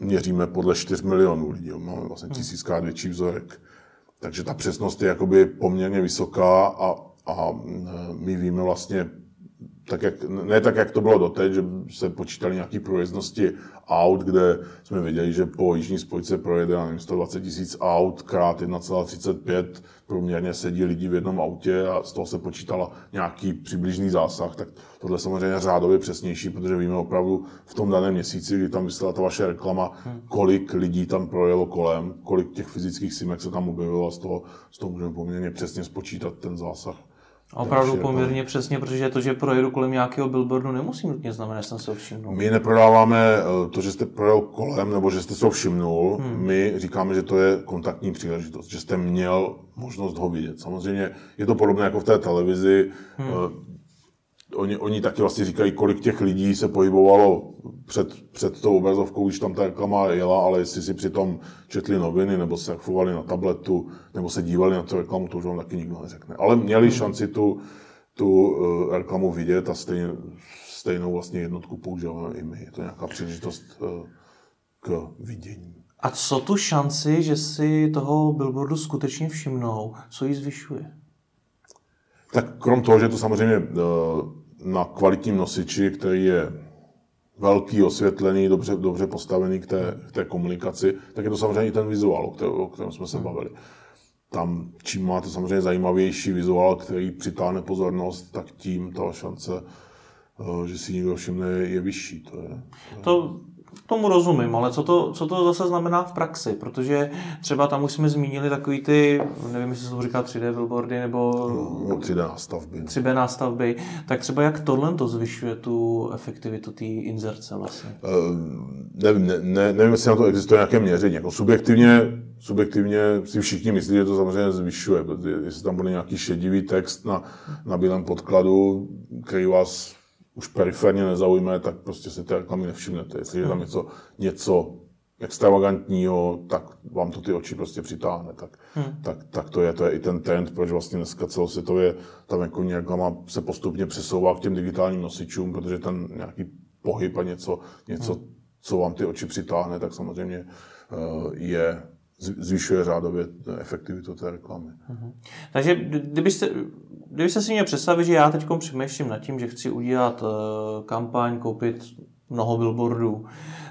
S2: měříme podle 4 milionů lidí, máme vlastně hmm. tisíckrát větší vzorek. Takže ta přesnost je jakoby poměrně vysoká a, a my víme vlastně tak jak, ne tak, jak to bylo doteď, že se počítali nějaké průjezdnosti aut, kde jsme věděli, že po jižní spojce projede nevím, 120 tisíc aut krát 1,35 průměrně sedí lidi v jednom autě a z toho se počítala nějaký přibližný zásah, tak tohle samozřejmě řádově přesnější, protože víme opravdu v tom daném měsíci, kdy tam vysílá ta vaše reklama, kolik lidí tam projelo kolem, kolik těch fyzických simek se tam objevilo a z toho, z toho můžeme poměrně přesně spočítat ten zásah.
S1: Opravdu poměrně jako... přesně, protože to, že projedu kolem nějakého billboardu, nemusí nutně znamenat, že jsem se všimnul.
S2: My neprodáváme eh, to, že jste projel kolem nebo že jste se všimnul. Hmm. My říkáme, že to je kontaktní příležitost, že jste měl možnost ho vidět. Samozřejmě je to podobné jako v té televizi. Hmm. Eh, oni, oni taky vlastně říkají, kolik těch lidí se pohybovalo před, před tou obrazovkou, když tam ta reklama jela, ale jestli si přitom četli noviny, nebo surfovali na tabletu, nebo se dívali na tu reklamu, to už vám taky nikdo neřekne. Ale měli hmm. šanci tu, tu uh, reklamu vidět a stejně, stejnou vlastně jednotku používáme i my. Je to nějaká příležitost uh, k vidění.
S1: A co tu šanci, že si toho billboardu skutečně všimnou, co ji zvyšuje?
S2: Tak krom toho, že to samozřejmě uh, na kvalitním nosiči, který je velký, osvětlený, dobře, dobře postavený k té, k té komunikaci, tak je to samozřejmě i ten vizuál, o kterém, o kterém jsme se hmm. bavili. Tam, čím máte samozřejmě zajímavější vizuál, který přitáhne pozornost, tak tím ta šance, eh, že si někdo všimne, je vyšší. To, je,
S1: to, je... to tomu rozumím, ale co to, co to zase znamená v praxi? Protože třeba tam už jsme zmínili takový ty, nevím, jestli se to říká 3D billboardy nebo...
S2: No, 3D nástavby.
S1: 3D nástavby. Tak třeba jak tohle to zvyšuje tu efektivitu té inzerce vlastně? Uh,
S2: nevím, ne, ne, nevím, jestli na to existuje nějaké měření. Jako subjektivně, subjektivně si všichni myslí, že to samozřejmě zvyšuje, protože jestli tam bude nějaký šedivý text na, na bílém podkladu, který vás už periferně nezaujme, tak prostě si ty reklamy nevšimnete. Jestli je tam něco, něco extravagantního, tak vám to ty oči prostě přitáhne. Tak, hmm. tak, tak to je, to je i ten trend, proč vlastně dneska celosvětově ta venkovní reklama se postupně přesouvá k těm digitálním nosičům, protože ten nějaký pohyb a něco, něco hmm. co vám ty oči přitáhne, tak samozřejmě uh, je zvyšuje řádově efektivitu té reklamy.
S1: Hmm. Takže kdybyste, kdybyste si měl představit, že já teď přemýšlím nad tím, že chci udělat uh, kampaň, koupit mnoho billboardů,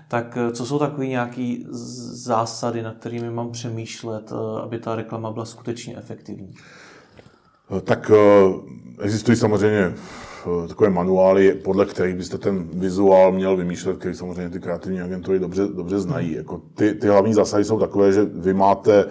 S1: tak uh, co jsou takové nějaké zásady, na kterými mám přemýšlet, uh, aby ta reklama byla skutečně efektivní?
S2: Tak existují samozřejmě takové manuály, podle kterých byste ten vizuál měl vymýšlet, který samozřejmě ty kreativní agentury dobře, dobře znají. Jako ty, ty hlavní zásady jsou takové, že vy máte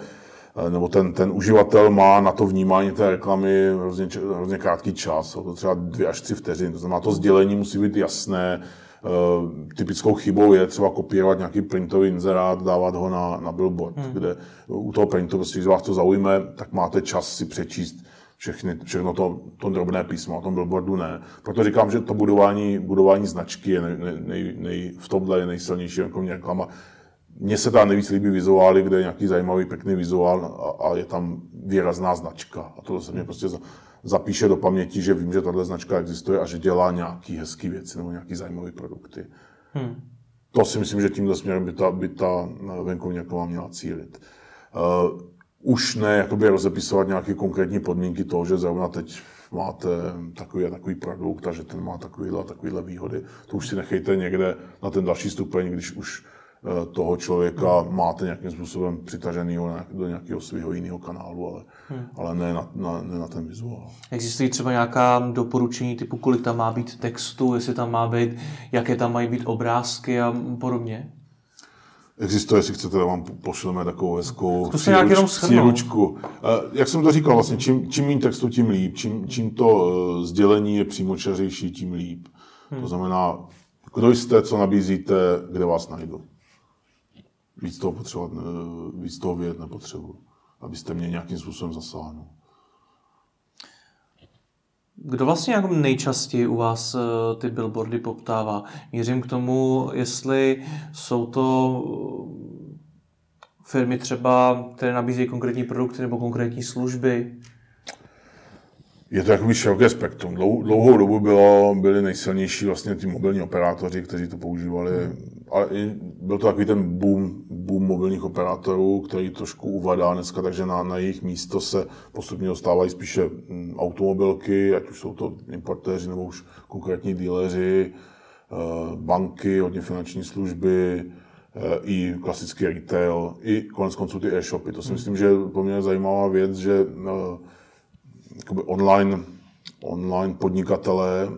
S2: Eh, nebo ten, ten uživatel má na to vnímání té reklamy hrozně, hrozně krátký čas, to třeba dvě až tři vteřiny. To znamená, to sdělení musí být jasné. Eh, typickou chybou je třeba kopírovat nějaký printový inzerát, dávat ho na, na billboard, hmm. kde u toho printu, prostě, když vás to zaujme, tak máte čas si přečíst všechny, všechno to, to drobné písmo, a tom billboardu ne. Proto říkám, že to budování, budování značky je nej, nej, nej, v tomhle je nejsilnější jako reklama mně se tam nejvíc líbí vizuály, kde je nějaký zajímavý, pěkný vizuál a, a je tam výrazná značka. A tohle se mě prostě zapíše do paměti, že vím, že tahle značka existuje a že dělá nějaký hezký věci nebo nějaký zajímavé produkty. Hmm. To si myslím, že tímhle směrem by ta, by ta venkovní reklama měla cílit. Uh, už ne jakoby rozepisovat nějaké konkrétní podmínky toho, že zrovna teď máte takový a takový produkt a že ten má takovýhle a takovýhle výhody. To už si nechejte někde na ten další stupeň, když už eh, toho člověka máte nějakým způsobem přitažený do nějakého svého jiného kanálu, ale, hmm. ale ne, na, na, ne na ten vizuál.
S1: Existují třeba nějaká doporučení typu, kolik tam má být textu, jestli tam má být, jaké tam mají být obrázky a podobně?
S2: Existuje, jestli chcete, vám pošleme takovou hezkou příručku. Jak jsem to říkal, vlastně, čím, čím méně textu, tím líp. Čím, čím to eh, sdělení je přímočařejší, tím líp. Hmm. To znamená, kdo jste, co nabízíte, kde vás najdu. Víc toho, potřebovat, víc toho vědět nepotřebuji, abyste mě nějakým způsobem zasáhnul.
S1: Kdo vlastně jako nejčastěji u vás eh, ty billboardy poptává? Mířím k tomu, jestli jsou to eh, firmy třeba, které nabízejí konkrétní produkty nebo konkrétní služby?
S2: Je to jakoby široké spektrum. Dlouhou dobu bylo, byli nejsilnější vlastně ty mobilní operátoři, kteří to používali. Ale i byl to takový ten boom, boom mobilních operátorů, který trošku uvadá dneska, takže na, na jejich místo se postupně dostávají spíše mm, automobilky, ať už jsou to importéři nebo už konkrétní díleři, eh, banky, hodně finanční služby, eh, i klasický retail, i konec konců ty e-shopy. To si hmm. myslím, že je poměrně zajímavá věc, že eh, online, online podnikatelé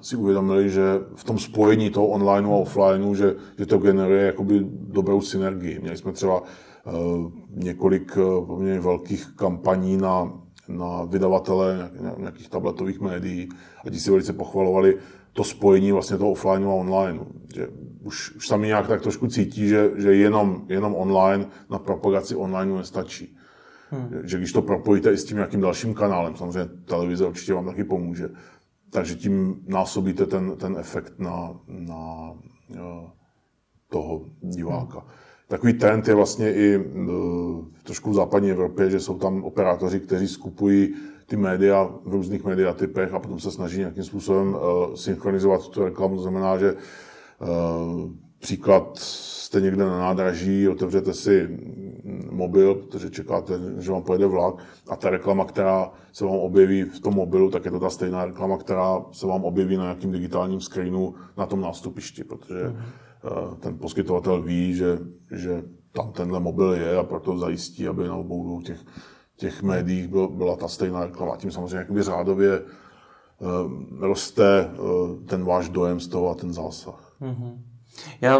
S2: si uvědomili, že v tom spojení toho online a offlineu, že, že to generuje jakoby dobrou synergii. Měli jsme třeba uh, několik uh, poměrně velkých kampaní na, na vydavatele nějakých tabletových médií a ti si velice pochvalovali to spojení vlastně toho offlineu a online. Že už, už sami nějak tak trošku cítí, že, že jenom, jenom online na propagaci online nestačí. Hmm. Že když to propojíte i s tím nějakým dalším kanálem, samozřejmě televize určitě vám taky pomůže, takže tím násobíte ten, ten efekt na, na uh, toho diváka. Hmm. Takový trend je vlastně i uh, trošku v západní Evropě, že jsou tam operátoři, kteří skupují ty média v různých mediatypech a potom se snaží nějakým způsobem uh, synchronizovat tu reklamu. To znamená, že uh, příklad jste někde na nádraží, otevřete si mobil, protože čekáte, že vám pojede vlak a ta reklama, která se vám objeví v tom mobilu, tak je to ta stejná reklama, která se vám objeví na nějakým digitálním screenu na tom nástupišti, protože mm-hmm. ten poskytovatel ví, že, že tam tenhle mobil je a proto zajistí, aby na obou dvou těch, těch médiích byl, byla ta stejná reklama. Tím samozřejmě jakoby řádově uh, roste uh, ten váš dojem z toho a ten zásah. Mm-hmm.
S1: Já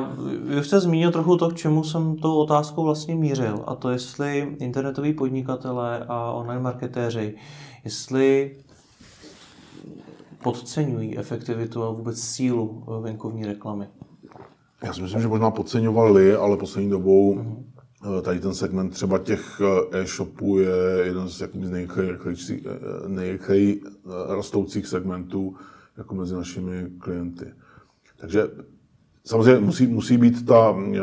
S1: už jste zmínil trochu to, k čemu jsem tou otázkou vlastně mířil, a to jestli internetoví podnikatelé a online marketéři, jestli podceňují efektivitu a vůbec sílu venkovní reklamy.
S2: Já si myslím, že možná podceňovali, ale poslední dobou mm-hmm. tady ten segment třeba těch eh, e-shopů je jeden z, z nejrychleji eh, rostoucích segmentů jako mezi našimi klienty. Takže Samozřejmě musí, musí být ta, eh,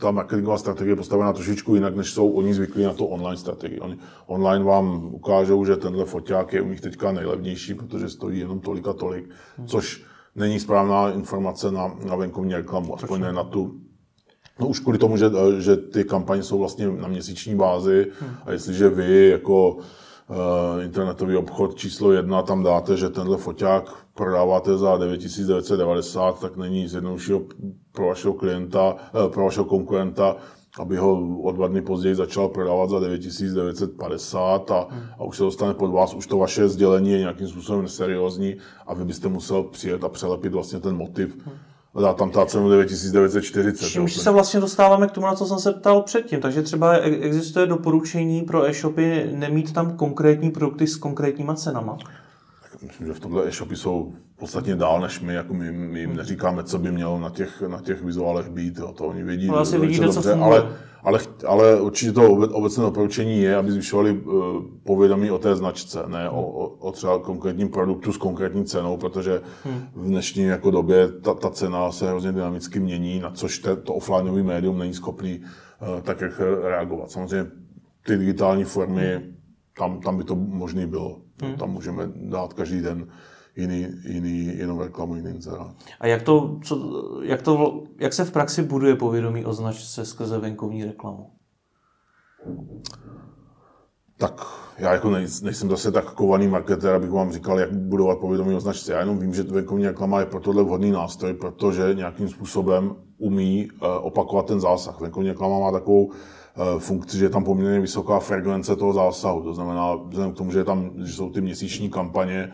S2: ta marketingová strategie postavená trošičku jinak, než jsou oni zvyklí na to online strategii. Oni online vám ukážou, že tenhle foťák je u nich teďka nejlevnější, protože stojí jenom tolik a tolik, což není správná informace na, na venkovní reklamu, aspoň ne? na tu No už kvůli tomu, že, eh, že ty kampaně jsou vlastně na měsíční bázi a jestliže vy jako internetový obchod číslo jedna tam dáte, že tenhle foťák prodáváte za 9990, tak není z jednoduššího pro vašeho klienta, eh, pro vašeho konkurenta, aby ho o dva dny později začal prodávat za 9950 a, a už se dostane pod vás, už to vaše sdělení je nějakým způsobem neseriózní a vy byste musel přijet a přelepit vlastně ten motiv. Dá tam ta cenu 9940.
S1: Čímž se vlastně dostáváme k tomu, na co jsem se ptal předtím. Takže třeba existuje doporučení pro e-shopy nemít tam konkrétní produkty s konkrétníma cenama?
S2: myslím, že v tomhle e-shopy jsou podstatně dál než my, jako my, my jim neříkáme, co by mělo na těch, na těch vizuálech být, jo, to oni vědí
S1: no, asi vidíte, dobře, co
S2: ale, ale, ale určitě to obecné doporučení je, aby zvyšovali uh, povědomí o té značce, ne o, o, o třeba konkrétním produktu s konkrétní cenou, protože hmm. v dnešní jako době ta, ta cena se hrozně dynamicky mění, na což te, to offlineový médium není schopný uh, tak jak reagovat. Samozřejmě ty digitální formy tam, tam by to možný bylo. Hmm. Tam můžeme dát každý den jiný, jiný, jinou reklamu, jiný inzerát.
S1: A jak, to, co, jak, to, jak se v praxi buduje povědomí o značce skrze venkovní reklamu?
S2: Tak já jako nejsem zase tak kovaný marketér, abych vám říkal, jak budovat povědomí o značce. Já jenom vím, že venkovní reklama je pro tohle vhodný nástroj, protože nějakým způsobem umí eh, opakovat ten zásah. Venkovní reklama má takovou eh, funkci, že je tam poměrně vysoká frekvence toho zásahu. To znamená, vzhledem k tomu, že, je tam, že jsou ty měsíční kampaně,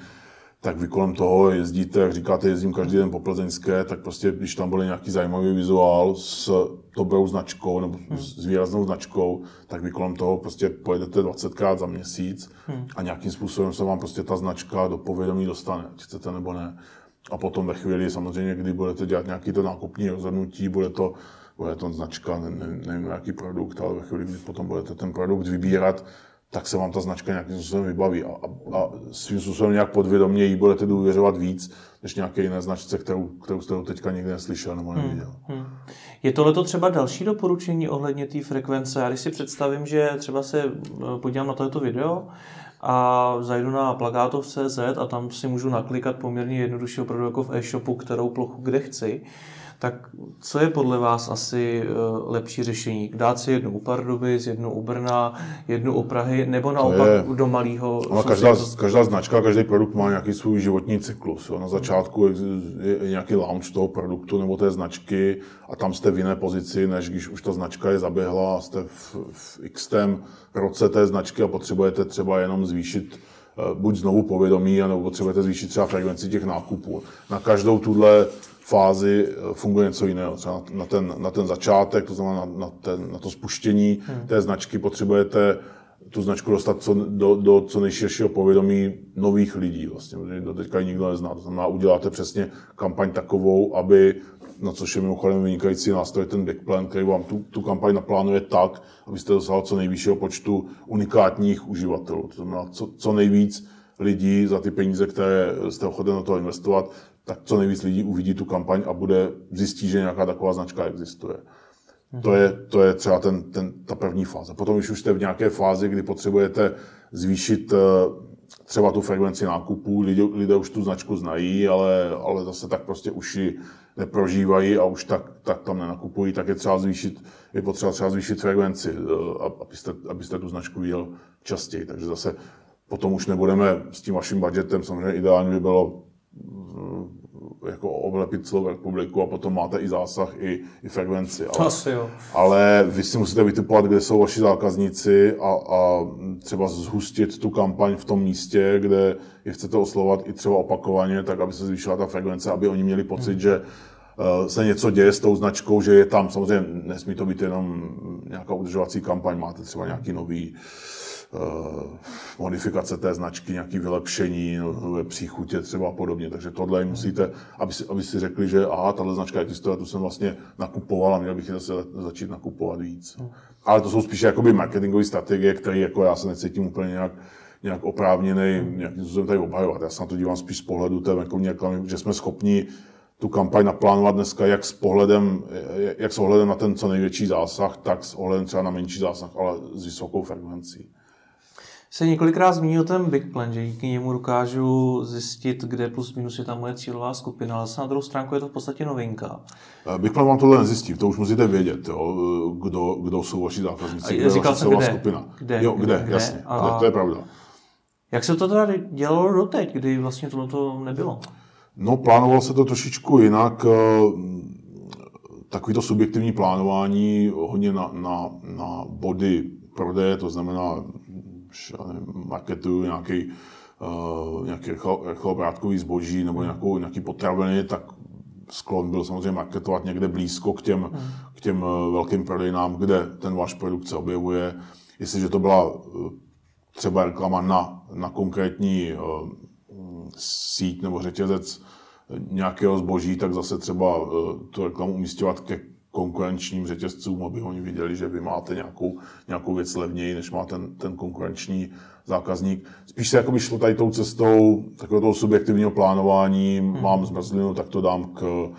S2: tak vy kolem toho jezdíte, jak říkáte, jezdím každý den po Plzeňské, tak prostě, když tam byl nějaký zajímavý vizuál s dobrou značkou nebo hmm. s výraznou značkou, tak vy kolem toho prostě pojedete 20krát za měsíc hmm. a nějakým způsobem se vám prostě ta značka do povědomí dostane, ať chcete nebo ne. A potom ve chvíli samozřejmě, kdy budete dělat nějaký to nákupní rozhodnutí, bude to, bude to značka, ne, ne, nevím jaký produkt, ale ve chvíli, kdy potom budete ten produkt vybírat, tak se vám ta značka nějakým způsobem vybaví a, a, a svým způsobem nějak podvědomě jí budete důvěřovat víc, než nějaké jiné značce, kterou, kterou jste teďka nikdy neslyšel nebo hmm, neviděl. Hmm, hmm.
S1: Je tohle třeba další doporučení ohledně té frekvence? Já když si představím, že třeba se eh, podívám na toto video a zajdu na plagátov.cz a tam si můžu naklikat poměrně jednodušší opravdu jako v e-shopu, kterou plochu kde chci, tak co je podle vás asi eh, lepší řešení? Dát si jednu u Pardubic, jednu u Brna, jednu u Prahy, nebo naopak je, do malého?
S2: každá, každá značka, každý produkt má nějaký svůj životní cyklus. Jo. Na začátku je, nějaký launch toho produktu nebo té značky a tam jste v jiné pozici, než když už ta značka je zaběhla a jste v, v x roce té značky a potřebujete třeba jenom zvýšit buď znovu povědomí, nebo potřebujete zvýšit třeba frekvenci těch nákupů. Na každou tuhle fázi eh, funguje něco jiného. Třeba na ten, na ten začátek, to znamená na, na, ten, na to spuštění hmm. té značky, potřebujete tu značku dostat co, do, do co nejširšího povědomí nových lidí, vlastně, protože do teďka nikdo nezná. To znamená, uděláte přesně kampaň takovou, aby, na což je mimochodem vynikající nástroj, ten Big Plan, který vám tu, tu kampaň naplánuje tak, abyste dosáhli co nejvyššího počtu unikátních uživatelů. To znamená, co, co nejvíc lidí za ty peníze, které jste ochoten na to investovat, tak co nejvíc lidí uvidí tu kampaň a bude zjistí, že nějaká taková značka existuje. To, je, to je třeba ten, ten, ta první fáze. Potom, když už jste v nějaké fázi, kdy potřebujete zvýšit eh, třeba tu frekvenci nákupů, lidé, lidé už tu značku znají, ale, ale zase tak prostě už ji neprožívají a už tak, tak tam nenakupují, tak je třeba zvýšit, je potřeba třeba zvýšit frekvenci, eh, abyste, abyste tu značku viděl častěji. Takže zase potom už nebudeme s tím vaším budgetem, samozřejmě ideálně by bylo jako oblepit celou republiku a potom máte i zásah, i, i frekvenci.
S1: Ale, Asi jo.
S2: ale vy si musíte vytipovat, kde jsou vaši zákazníci a, a třeba zhustit tu kampaň v tom místě, kde je chcete oslovat i třeba opakovaně, tak aby se zvýšila ta frekvence, aby oni měli pocit, hmm. že eh, se něco děje s tou značkou, že je tam. Samozřejmě nesmí to být jenom nějaká udržovací kampaň, máte třeba nějaký nový modifikace té značky, nějaké vylepšení, nové příchutě třeba a podobně. Takže tohle musíte, aby si, aby si řekli, že aha, tahle značka existuje, tu jsem vlastně nakupoval a měl bych ji zase začít nakupovat víc. Ale to jsou spíše jakoby marketingové strategie, které jako já se necítím úplně nějak, nějak oprávněný, nějakým způsobem tady obhajovat. Já se na to dívám spíš z pohledu té venkovní reklamy, že jsme schopni tu kampaň naplánovat dneska jak s pohledem, jak s ohledem na ten co největší zásah, tak s ohledem třeba na menší zásah, ale s vysokou frekvencí
S1: se několikrát zmínil ten Big Plan, že díky němu dokážu zjistit, kde plus minus je ta moje cílová skupina, ale na druhou stránku je to v podstatě novinka.
S2: Eh, Big Plan vám tohle nezjistí, to už musíte vědět, jo, kdo, kdo jsou vaši zákazníci, kde je vaše cílová skupina.
S1: Kde?
S2: Jo, kde, kde? jasně, a... kde, to je pravda.
S1: Jak se to teda dělalo doteď, kdy vlastně tohle nebylo?
S2: No, plánovalo se to trošičku jinak. Eh, takovýto subjektivní plánování hodně na, na, na body prodeje, to znamená marketuju nějaký, uh, nějaký rychlobrátkový zboží nebo nějakou, nějaký potraviny, tak sklon byl samozřejmě marketovat někde blízko k těm, hmm. k těm uh, velkým prodejnám, kde ten váš produkt se objevuje. Jestliže to byla uh, třeba reklama na, na konkrétní uh, síť nebo řetězec nějakého zboží, tak zase třeba uh, tu reklamu umístěvat ke konkurenčním řetězcům, aby oni viděli, že vy máte nějakou, nějakou věc levněji, než má ten, ten konkurenční zákazník. Spíš se jakoby šlo tady tou cestou takového toho subjektivního plánování, hmm. mám zmrzlinu, tak to dám k,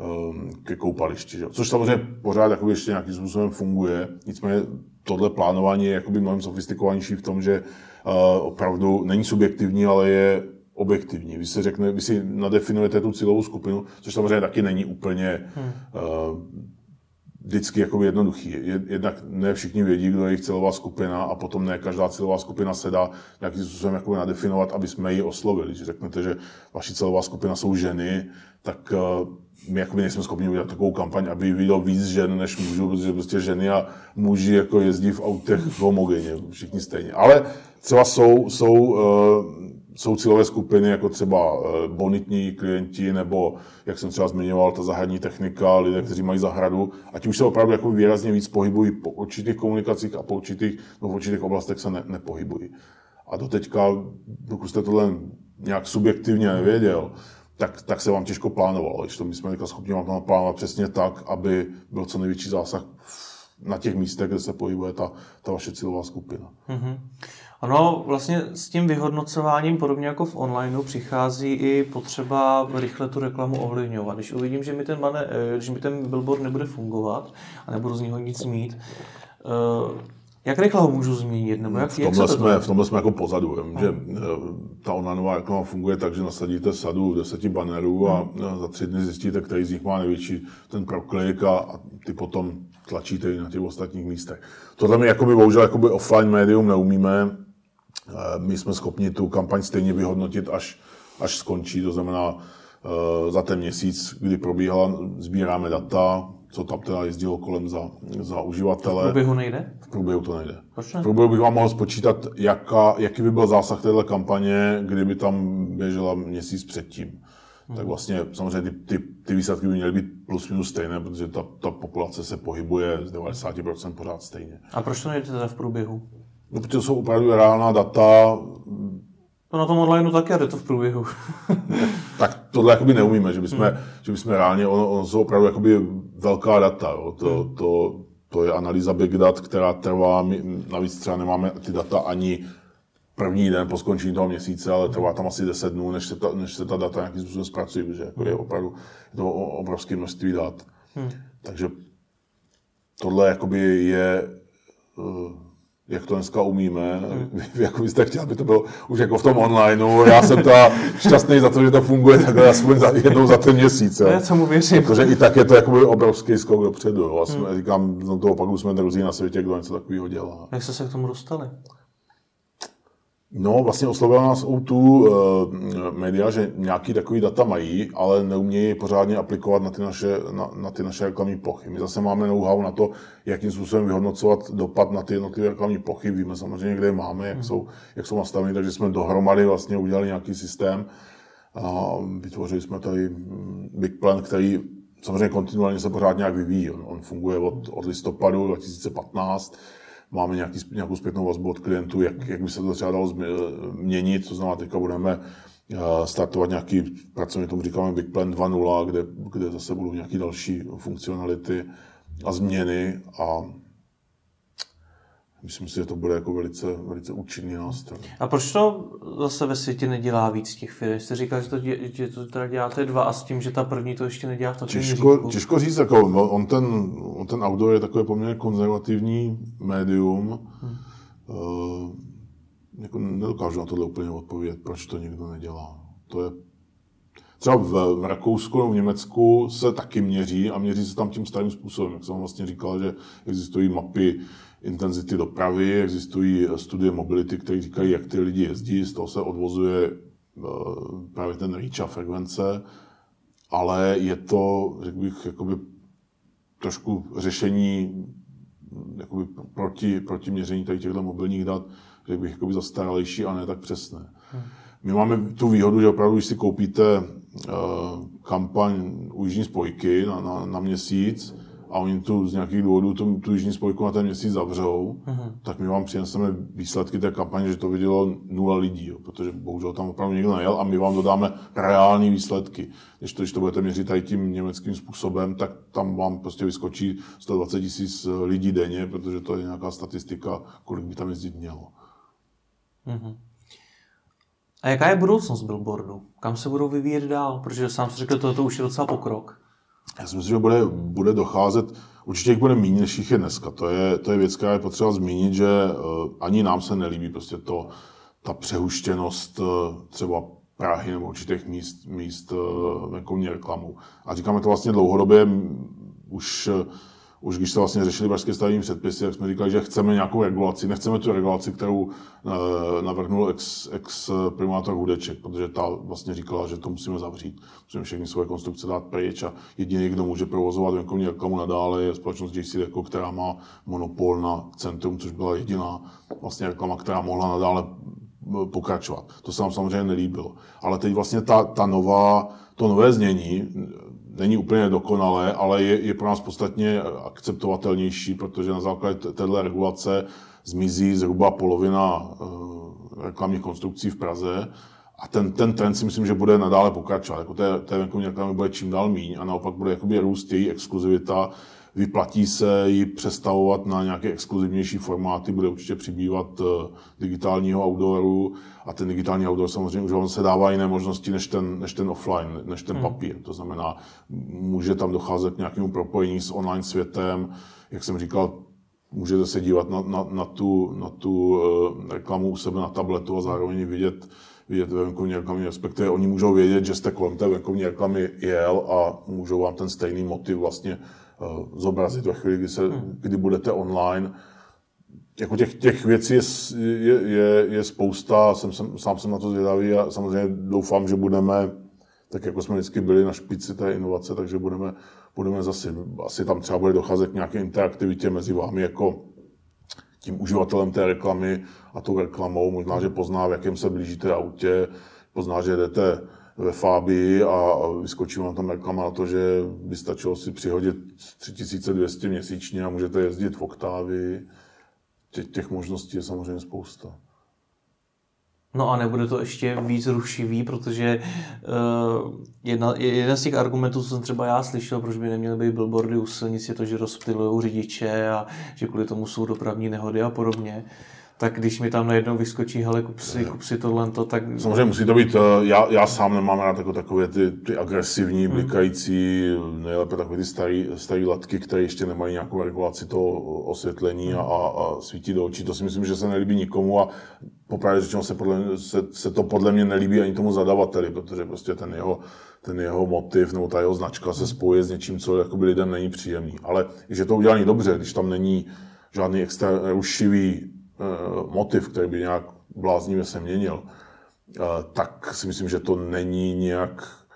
S2: ehm, ke koupališti. Že? Což samozřejmě pořád jakoby ještě nějakým způsobem funguje. Nicméně tohle plánování je jakoby mnohem sofistikovanější v tom, že uh, opravdu není subjektivní, ale je objektivní. Vy si, řekne, vy si nadefinujete tu cílovou skupinu, což samozřejmě taky není úplně hmm. uh, vždycky jako jednoduchý. Jednak ne všichni vědí, kdo je jejich cílová skupina a potom ne každá cílová skupina se dá nějakým způsobem jako nadefinovat, aby jsme ji oslovili. Když řeknete, že vaši cílová skupina jsou ženy, tak uh, my jako nejsme schopni udělat takovou kampaň, aby viděl víc žen než mužů, protože prostě ženy a muži jako jezdí v autech homogenně, všichni stejně. Ale třeba jsou, jsou, uh, jsou cílové skupiny, jako třeba uh, bonitní klienti, nebo, jak jsem třeba zmiňoval, ta zahradní technika, lidé, kteří mají zahradu, a ti už se opravdu jako výrazně víc pohybují po určitých komunikacích a po určitých, no v určitých oblastech se ne, nepohybují. A doteďka, dokud jste tohle nějak subjektivně nevěděl, tak, tak se vám těžko plánovalo. Když to my jsme teďka schopni vám to naplánovat přesně tak, aby byl co největší zásah na těch místech, kde se pohybuje ta, ta vaše cílová skupina. Mm-hmm.
S1: Ono vlastně s tím vyhodnocováním, podobně jako v onlineu, přichází i potřeba rychle tu reklamu ovlivňovat. Když uvidím, že mi ten, mane, eh, když mi ten billboard nebude fungovat a nebudu z něho nic mít, uh, jak rychle ho můžu změnit? Nebo jak,
S2: v, tomhle jak jsme, v tomhle jsme jako pozadu. Vím, že eh, ta onlineová reklama funguje tak, že nasadíte sadu deseti bannerů a hmm. za tři dny zjistíte, který z nich má největší ten proklik a, a ty potom tlačíte i na těch ostatních místech. Tohle my jakoby, bohužel jakoby offline médium neumíme. Eh, my jsme schopni tu kampaň stejně vyhodnotit, až, až skončí. To znamená, eh, za ten měsíc, kdy probíhala, sbíráme data, co tam teda jezdilo kolem za, za uživatele.
S1: V průběhu nejde?
S2: V průběhu to nejde.
S1: Proč ne?
S2: V průběhu bych vám mohl spočítat, jaká, jaký by byl zásah téhle kampaně, kdyby tam běžela měsíc předtím. Hmm. Tak vlastně samozřejmě ty, ty, ty výsledky by měly být plus minus stejné, protože ta, ta populace se pohybuje z 90% pořád stejně.
S1: A proč to nejde teda v průběhu?
S2: No, protože to jsou opravdu reálná data,
S1: to na tom onlineu taky, jde to v průběhu.
S2: tak tohle jakoby neumíme, že bychom, hmm. že bychom reálně, ono, ono jsou opravdu jakoby velká data. Jo. To, hmm. to, to je analýza big dat, která trvá, my, navíc třeba nemáme ty data ani první den po skončení toho měsíce, ale trvá tam asi 10 dnů, než se ta, než se ta data nějakým způsobem zpracují, protože jako je opravdu je to obrovské množství dat. Hmm. Takže tohle jakoby je uh, jak to dneska umíme, hmm. jak byste chtěl, aby to bylo už jako v tom onlineu. Já jsem ta šťastný za to, že to funguje takhle aspoň za, jednou za ten měsíc.
S1: Jo. co mu věřím.
S2: Protože i tak je to jakoby obrovský skok dopředu. Jo. A hmm. říkám, z toho pak jsme druzí na světě, kdo něco takového dělá.
S1: Jak jste se k tomu dostali?
S2: No, vlastně oslovila nás O2 uh, eh, média, že nějaký takový data mají, ale neumějí pořádně aplikovat na ty naše, na, na ty naše reklamní plochy. My zase máme know-how na to, jakým způsobem vyhodnocovat dopad na ty jednotlivé reklamní plochy. Víme samozřejmě, kde je máme, jak, hmm. jsou, jak jsou nastaveny, takže jsme dohromady vlastně udělali nějaký systém a vytvořili jsme tady Big Plan, který samozřejmě kontinuálně se pořád nějak vyvíjí. On, on funguje od, od listopadu 2015 máme nějaký, nějakou zpětnou vazbu od klientů, jak, jak by se to třeba dalo měnit, to znamená, teďka budeme eh, startovat nějaký, pracovně tomu říkáme Big Plan 2.0, kde, kde zase budou nějaké další funkcionality a změny a Myslím si, že to bude jako velice, velice účinný nástroj.
S1: A proč to zase ve světě nedělá víc těch firm? Jste říkal, že to, dě, že to teda děláte dva a s tím, že ta první to ještě nedělá v tom
S2: těžko, těžko říct, jako no, on, ten, on ten outdoor je takové poměrně konzervativní médium. Hmm. Uh, jako nedokážu na tohle úplně odpovědět, proč to nikdo nedělá. To je Třeba v, v Rakousku v Německu se taky měří a měří se tam tím starým způsobem. Jak jsem vlastně říkal, že existují mapy intenzity dopravy, existují studie mobility, které říkají, jak ty lidi jezdí, z toho se odvozuje eh, právě ten reach a frekvence, ale je to, řekl bych, jakoby trošku řešení jakoby proti, proti měření tady těchto mobilních dat, řekl bych, jakoby zastaralejší a ne tak přesné. Hmm. My máme tu výhodu, že opravdu, když si koupíte uh, kampaň u Jižní spojky na, na, na měsíc, a oni tu z nějakých důvodů tu, tu jižní spojku na ten měsíc zavřou, uh-huh. tak my vám přineseme výsledky té kampaně, že to vidělo nula lidí, jo, protože bohužel tam opravdu nikdo nejel a my vám dodáme reální výsledky. Když to, když to budete měřit tady tím německým způsobem, tak tam vám prostě vyskočí 120 tisíc lidí denně, protože to je nějaká statistika, kolik by tam jezdit mělo. Uh-huh.
S1: A jaká je budoucnost billboardu? Kam se budou vyvíjet dál? Protože sám si řekl, že to už je docela pokrok.
S2: Já si myslím, že bude, bude docházet, určitě jich bude méně, než jich je dneska. To je, to je věc, která je potřeba zmínit, že uh, ani nám se nelíbí prostě to, ta přehuštěnost uh, třeba Prahy nebo určitých míst, míst uh, venkovní reklamu. A říkáme to vlastně dlouhodobě, už už když se vlastně řešili pražské stavební předpisy, tak jsme říkali, že chceme nějakou regulaci. Nechceme tu regulaci, kterou eh, navrhnul ex, ex primátor Hudeček, protože ta vlastně říkala, že to musíme zavřít. Musíme všechny svoje konstrukce dát pryč a jediný, kdo může provozovat venkovní reklamu nadále, je společnost JC Deco, která má monopol na centrum, což byla jediná vlastně reklama, která mohla nadále eh, pokračovat. To se nám samozřejmě nelíbilo. Ale teď vlastně ta, ta nová, to nové znění není úplně dokonalé, ale je, je pro nás podstatně akceptovatelnější, protože na základě této regulace zmizí zhruba polovina uh, reklamních konstrukcí v Praze a ten, ten trend si myslím, že bude nadále pokračovat. Jako té, té venkovní reklamy bude čím dál míň a naopak bude jakoby růst její exkluzivita, vyplatí se ji přestavovat na nějaké exkluzivnější formáty, bude určitě přibývat uh, digitálního outdooru a ten digitální outdoor samozřejmě už on se dává jiné možnosti než ten, než ten offline, než ten hmm. papír. To znamená, může tam docházet k nějakému propojení s online světem, jak jsem říkal, můžete se dívat na, na, na tu, na tu uh, reklamu u sebe na tabletu a zároveň vidět, vidět ve venkovní reklamy, respektive oni můžou vědět, že jste kolem té venkovní reklamy jel a můžou vám ten stejný motiv vlastně zobrazit ve chvíli, kdy, se, hmm. kdy budete online jako těch, těch věcí je, je, je, je spousta, jsem, jsem, sám jsem na to zvědavý a samozřejmě doufám, že budeme, tak jako jsme vždycky byli na špici té inovace, takže budeme, budeme zase, asi tam třeba bude docházet k nějaké interaktivitě mezi vámi jako tím uživatelem té reklamy a tou reklamou. Možná, že pozná, v jakém se blížíte autě, pozná, že jdete ve Fábii a vyskočí vám tam reklama na to, že by stačilo si přihodit 3200 měsíčně a můžete jezdit v Oktávii těch, těch možností je samozřejmě spousta.
S1: No a nebude to ještě víc rušivý, protože uh, jedna, jeden z těch argumentů, co jsem třeba já slyšel, proč by neměly být billboardy u silnic, je to, že rozptilují řidiče a že kvůli tomu jsou dopravní nehody a podobně. Uh, tak když mi tam najednou vyskočí, hele, kup si, kup si tohle, to, tak...
S2: Samozřejmě musí to být, eh, já, já sám nemám rád jako takové ty, ty agresivní, hmm. blikající, nejlépe takové ty staré, staré latky, které ještě nemají nějakou regulaci toho osvětlení a, a, svítí do očí. To si myslím, že se nelíbí nikomu a popravdě řečeno se, podle, se, se, to podle mě nelíbí ani tomu zadavateli, protože prostě ten jeho, ten jeho motiv nebo ta jeho značka se spojí s něčím, co jakoby lidem není příjemný. Ale když je to udělané dobře, když tam není žádný extra rušivý motiv, který by nějak bláznivě se měnil, eh, tak si myslím, že to není nějak,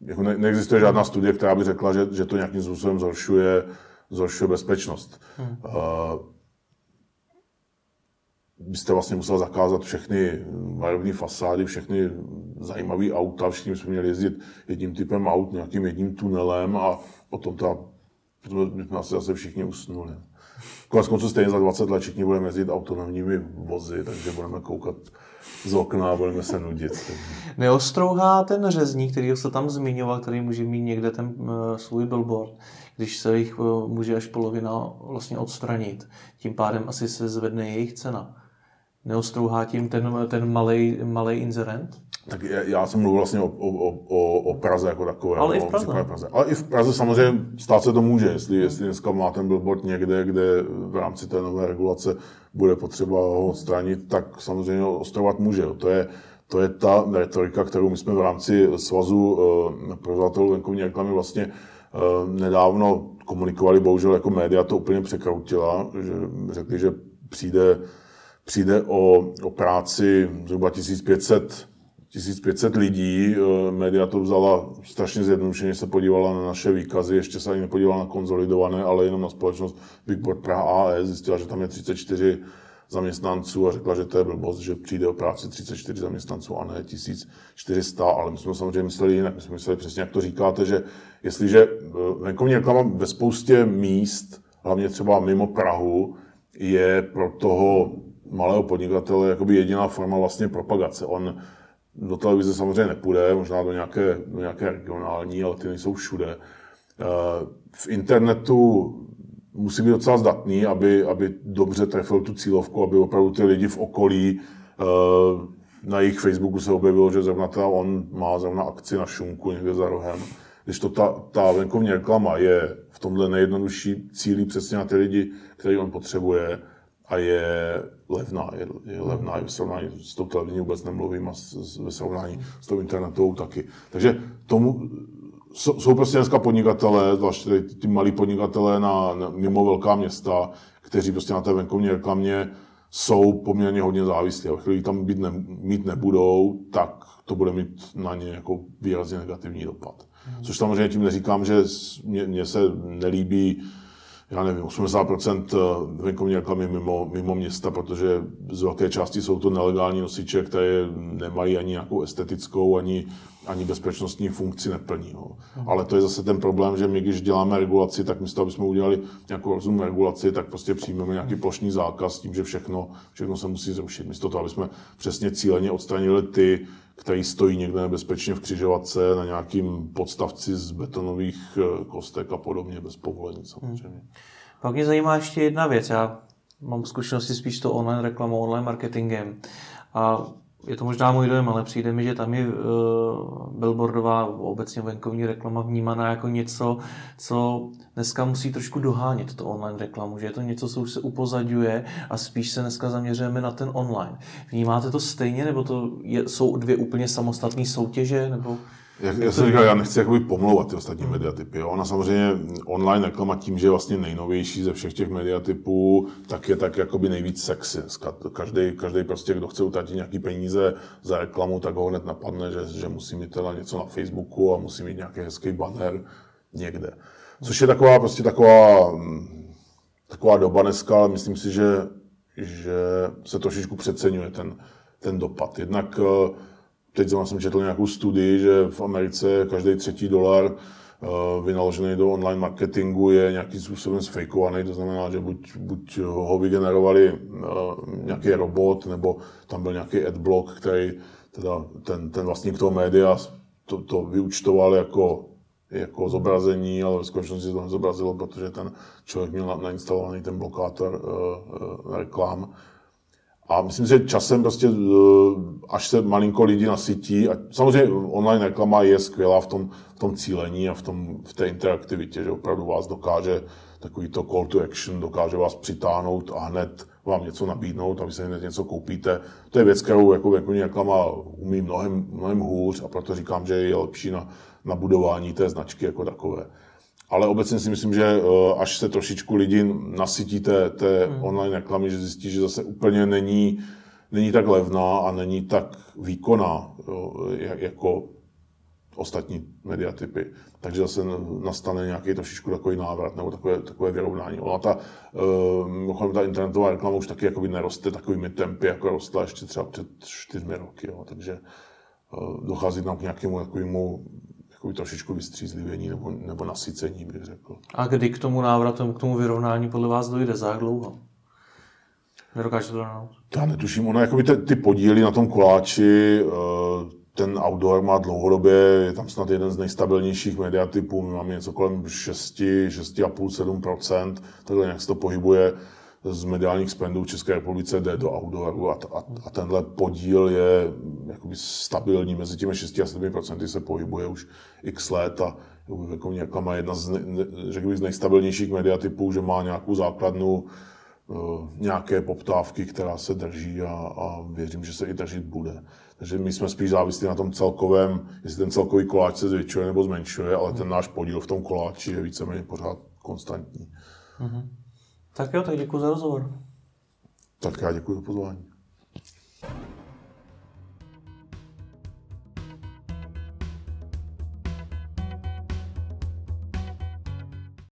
S2: jako ne, neexistuje žádná studie, která by řekla, že, že to nějakým způsobem zhoršuje, zhoršuje bezpečnost. Hmm. Byste vlastně musel zakázat všechny barevné fasády, všechny zajímavé auta, všichni jsme měli jezdit jedním typem aut, nějakým jedním tunelem a potom to, bychom asi zase všichni usnuli. Konec konců stejně za 20 let všichni budeme jezdit autonomními vozy, takže budeme koukat z okna a budeme se nudit.
S1: Neostrouhá ten řezník, který se tam zmiňoval, který může mít někde ten uh, svůj billboard, když se jich uh, může až polovina vlastně odstranit. Tím pádem asi se zvedne jejich cena. Neostrouhá tím ten, ten malý inzerent?
S2: Tak já jsem mluvil vlastně o, o, o, o Praze jako takové.
S1: Ale i v Praze.
S2: Praze. Ale i v Praze samozřejmě stát se to může, jestli, jestli dneska má ten billboard někde, kde v rámci té nové regulace bude potřeba ho odstranit, tak samozřejmě ostrovat může. To je, to je ta retorika, kterou my jsme v rámci svazu uh, provozovatelů venkovní reklamy vlastně uh, nedávno komunikovali, bohužel jako média to úplně překroutila, že řekli, že přijde, přijde o, o práci zhruba 1500 1500 lidí, eh, média to vzala strašně zjednodušeně, se podívala na naše výkazy, ještě se ani nepodívala na konzolidované, ale jenom na společnost Bigboard Praha AE, zjistila, že tam je 34 zaměstnanců a řekla, že to je blbost, že přijde o práci 34 zaměstnanců a ne 1400, ale my jsme samozřejmě mysleli jinak, my jsme mysleli přesně, jak to říkáte, že jestliže eh, venkovní reklama ve spoustě míst, hlavně třeba mimo Prahu, je pro toho malého podnikatele jediná forma vlastně propagace. On do televize samozřejmě nepůjde, možná do nějaké, do nějaké regionální, ale ty nejsou všude. Eh, v internetu musí být docela zdatný, aby, aby dobře trefil tu cílovku, aby opravdu ty lidi v okolí eh, na jejich Facebooku se objevilo, že zrovna teda on má zrovna akci na šunku někde za rohem, Když to ta, ta venkovní reklama je v tomhle nejjednodušší cílí přesně na ty lidi, který on potřebuje a je levná, je, je levná i v srovnání s tou televizní vůbec nemluvím a s, s, ve srovnání s tou internetovou taky. Takže tomu, jsou, jsou prostě dneska podnikatelé, zvláště ty, ty malí podnikatelé na, na, mimo velká města, kteří prostě na té venkovní reklamě jsou poměrně hodně závislí. A chvíli tam být ne, mít nebudou, tak to bude mít na ně jako výrazně negativní dopad. Hmm. Což samozřejmě tím neříkám, že mně se nelíbí já nevím, 80% eh, venkovní reklamy mimo, mimo města, protože z velké části jsou to nelegální nosiče, které nemají ani nějakou estetickou, ani, ani bezpečnostní funkci neplní. No. Ale to je zase ten problém, že my, když děláme regulaci, tak místo, aby jsme udělali nějakou rozumnou regulaci, tak prostě přijmeme nějaký plošný zákaz s tím, že všechno, všechno se musí zrušit. Místo toho, aby jsme přesně cíleně odstranili ty, který stojí někde nebezpečně v křižovatce na nějakým podstavci z betonových eh, kostek a podobně, bez povolení samozřejmě. Hmm.
S1: Pak mě zajímá ještě jedna věc. Já mám zkušenosti spíš to online reklamou, online marketingem. A je to možná můj dojem, ale přijde mi, že tam je uh, billboardová, obecně venkovní reklama vnímaná jako něco, co dneska musí trošku dohánět to online reklamu, že je to něco, co už se upozadňuje a spíš se dneska zaměřujeme na ten online. Vnímáte to stejně, nebo to je, jsou dvě úplně samostatné soutěže? Nebo...
S2: Jak, já jsem říkal, já nechci jakoby pomlouvat ty ostatní mediatypy. Jo. Ona samozřejmě online reklama tím, že je vlastně nejnovější ze všech těch mediatypů, tak je tak jakoby nejvíc sexy. Každý, každý prostě, kdo chce utratit nějaký peníze za reklamu, tak ho hned napadne, že, že musí mít teda něco na Facebooku a musí mít nějaký hezký banner někde. Což je taková prostě taková, taková doba dneska, ale myslím si, že, že se trošičku přeceňuje ten, ten dopad. Jednak eh, teď jsem četl nějakou studii, že v Americe každý třetí dolar eh, vynaložený do online marketingu je nějakým způsobem sfejkovaný, to znamená, že buď, buď ho vygenerovali eh, nějaký robot, nebo tam byl nějaký adblock, který teda ten, ten vlastník toho média to, to vyučtoval jako, jako zobrazení, ale v skutečnosti to nezobrazilo, protože ten člověk měl nainstalovaný ten blokátor uh, reklam. A myslím, že časem prostě, eh, až se malinko lidi nasytí, a samozřejmě online reklama je skvělá v tom, v tom cílení a v, tom, v té interaktivitě, že opravdu vás dokáže takový to call to action, dokáže vás přitáhnout a hned vám něco nabídnout a vy se hned něco koupíte. To je věc, kterou jako venkovní reklama umí mnohem, mnohem hůř a proto říkám, že je lepší na, na budování té značky jako takové. Ale obecně si myslím, že eh, až se trošičku lidi nasytí té, té hmm. online reklamy, že zjistí, že zase úplně není, není tak levná a není tak výkonná jako ostatní mediatypy. Takže zase nastane nějaký trošičku takový návrat nebo takové, takové vyrovnání. Ona ta, uh, ta internetová reklama už taky jakoby neroste takovými tempy, jako rostla ještě třeba před čtyřmi roky. Jo. Takže uh, dochází tam k nějakému takovému takový trošičku vystřízlivění nebo, nebo nasycení, bych řekl.
S1: A kdy k tomu návratu, k tomu vyrovnání podle vás dojde? Za jak dlouho? Nedokážete to dát?
S2: Já netuším. Ono, jakoby ty, ty podíly na tom koláči, eh, ten outdoor má dlouhodobě, je tam snad jeden z nejstabilnějších mediatypů, my máme něco kolem 6, 6,5-7%, takhle nějak se to pohybuje z mediálních spendů v České republice jde do outdooru a, a, a tenhle podíl je jakoby stabilní, mezi těmi 6 a 7 procenty se pohybuje už x let a jako nějaká jedna z, řekl bych, z nejstabilnějších mediatypů, že má nějakou základnu, uh, nějaké poptávky, která se drží a, a věřím, že se i držet bude. Takže my jsme spíš závislí na tom celkovém, jestli ten celkový koláč se zvětšuje nebo zmenšuje, ale ten náš podíl v tom koláči je víceméně pořád konstantní.
S1: Mm-hmm. Tak jo, tak děkuji za rozhovor.
S2: Tak já děkuji za pozvání.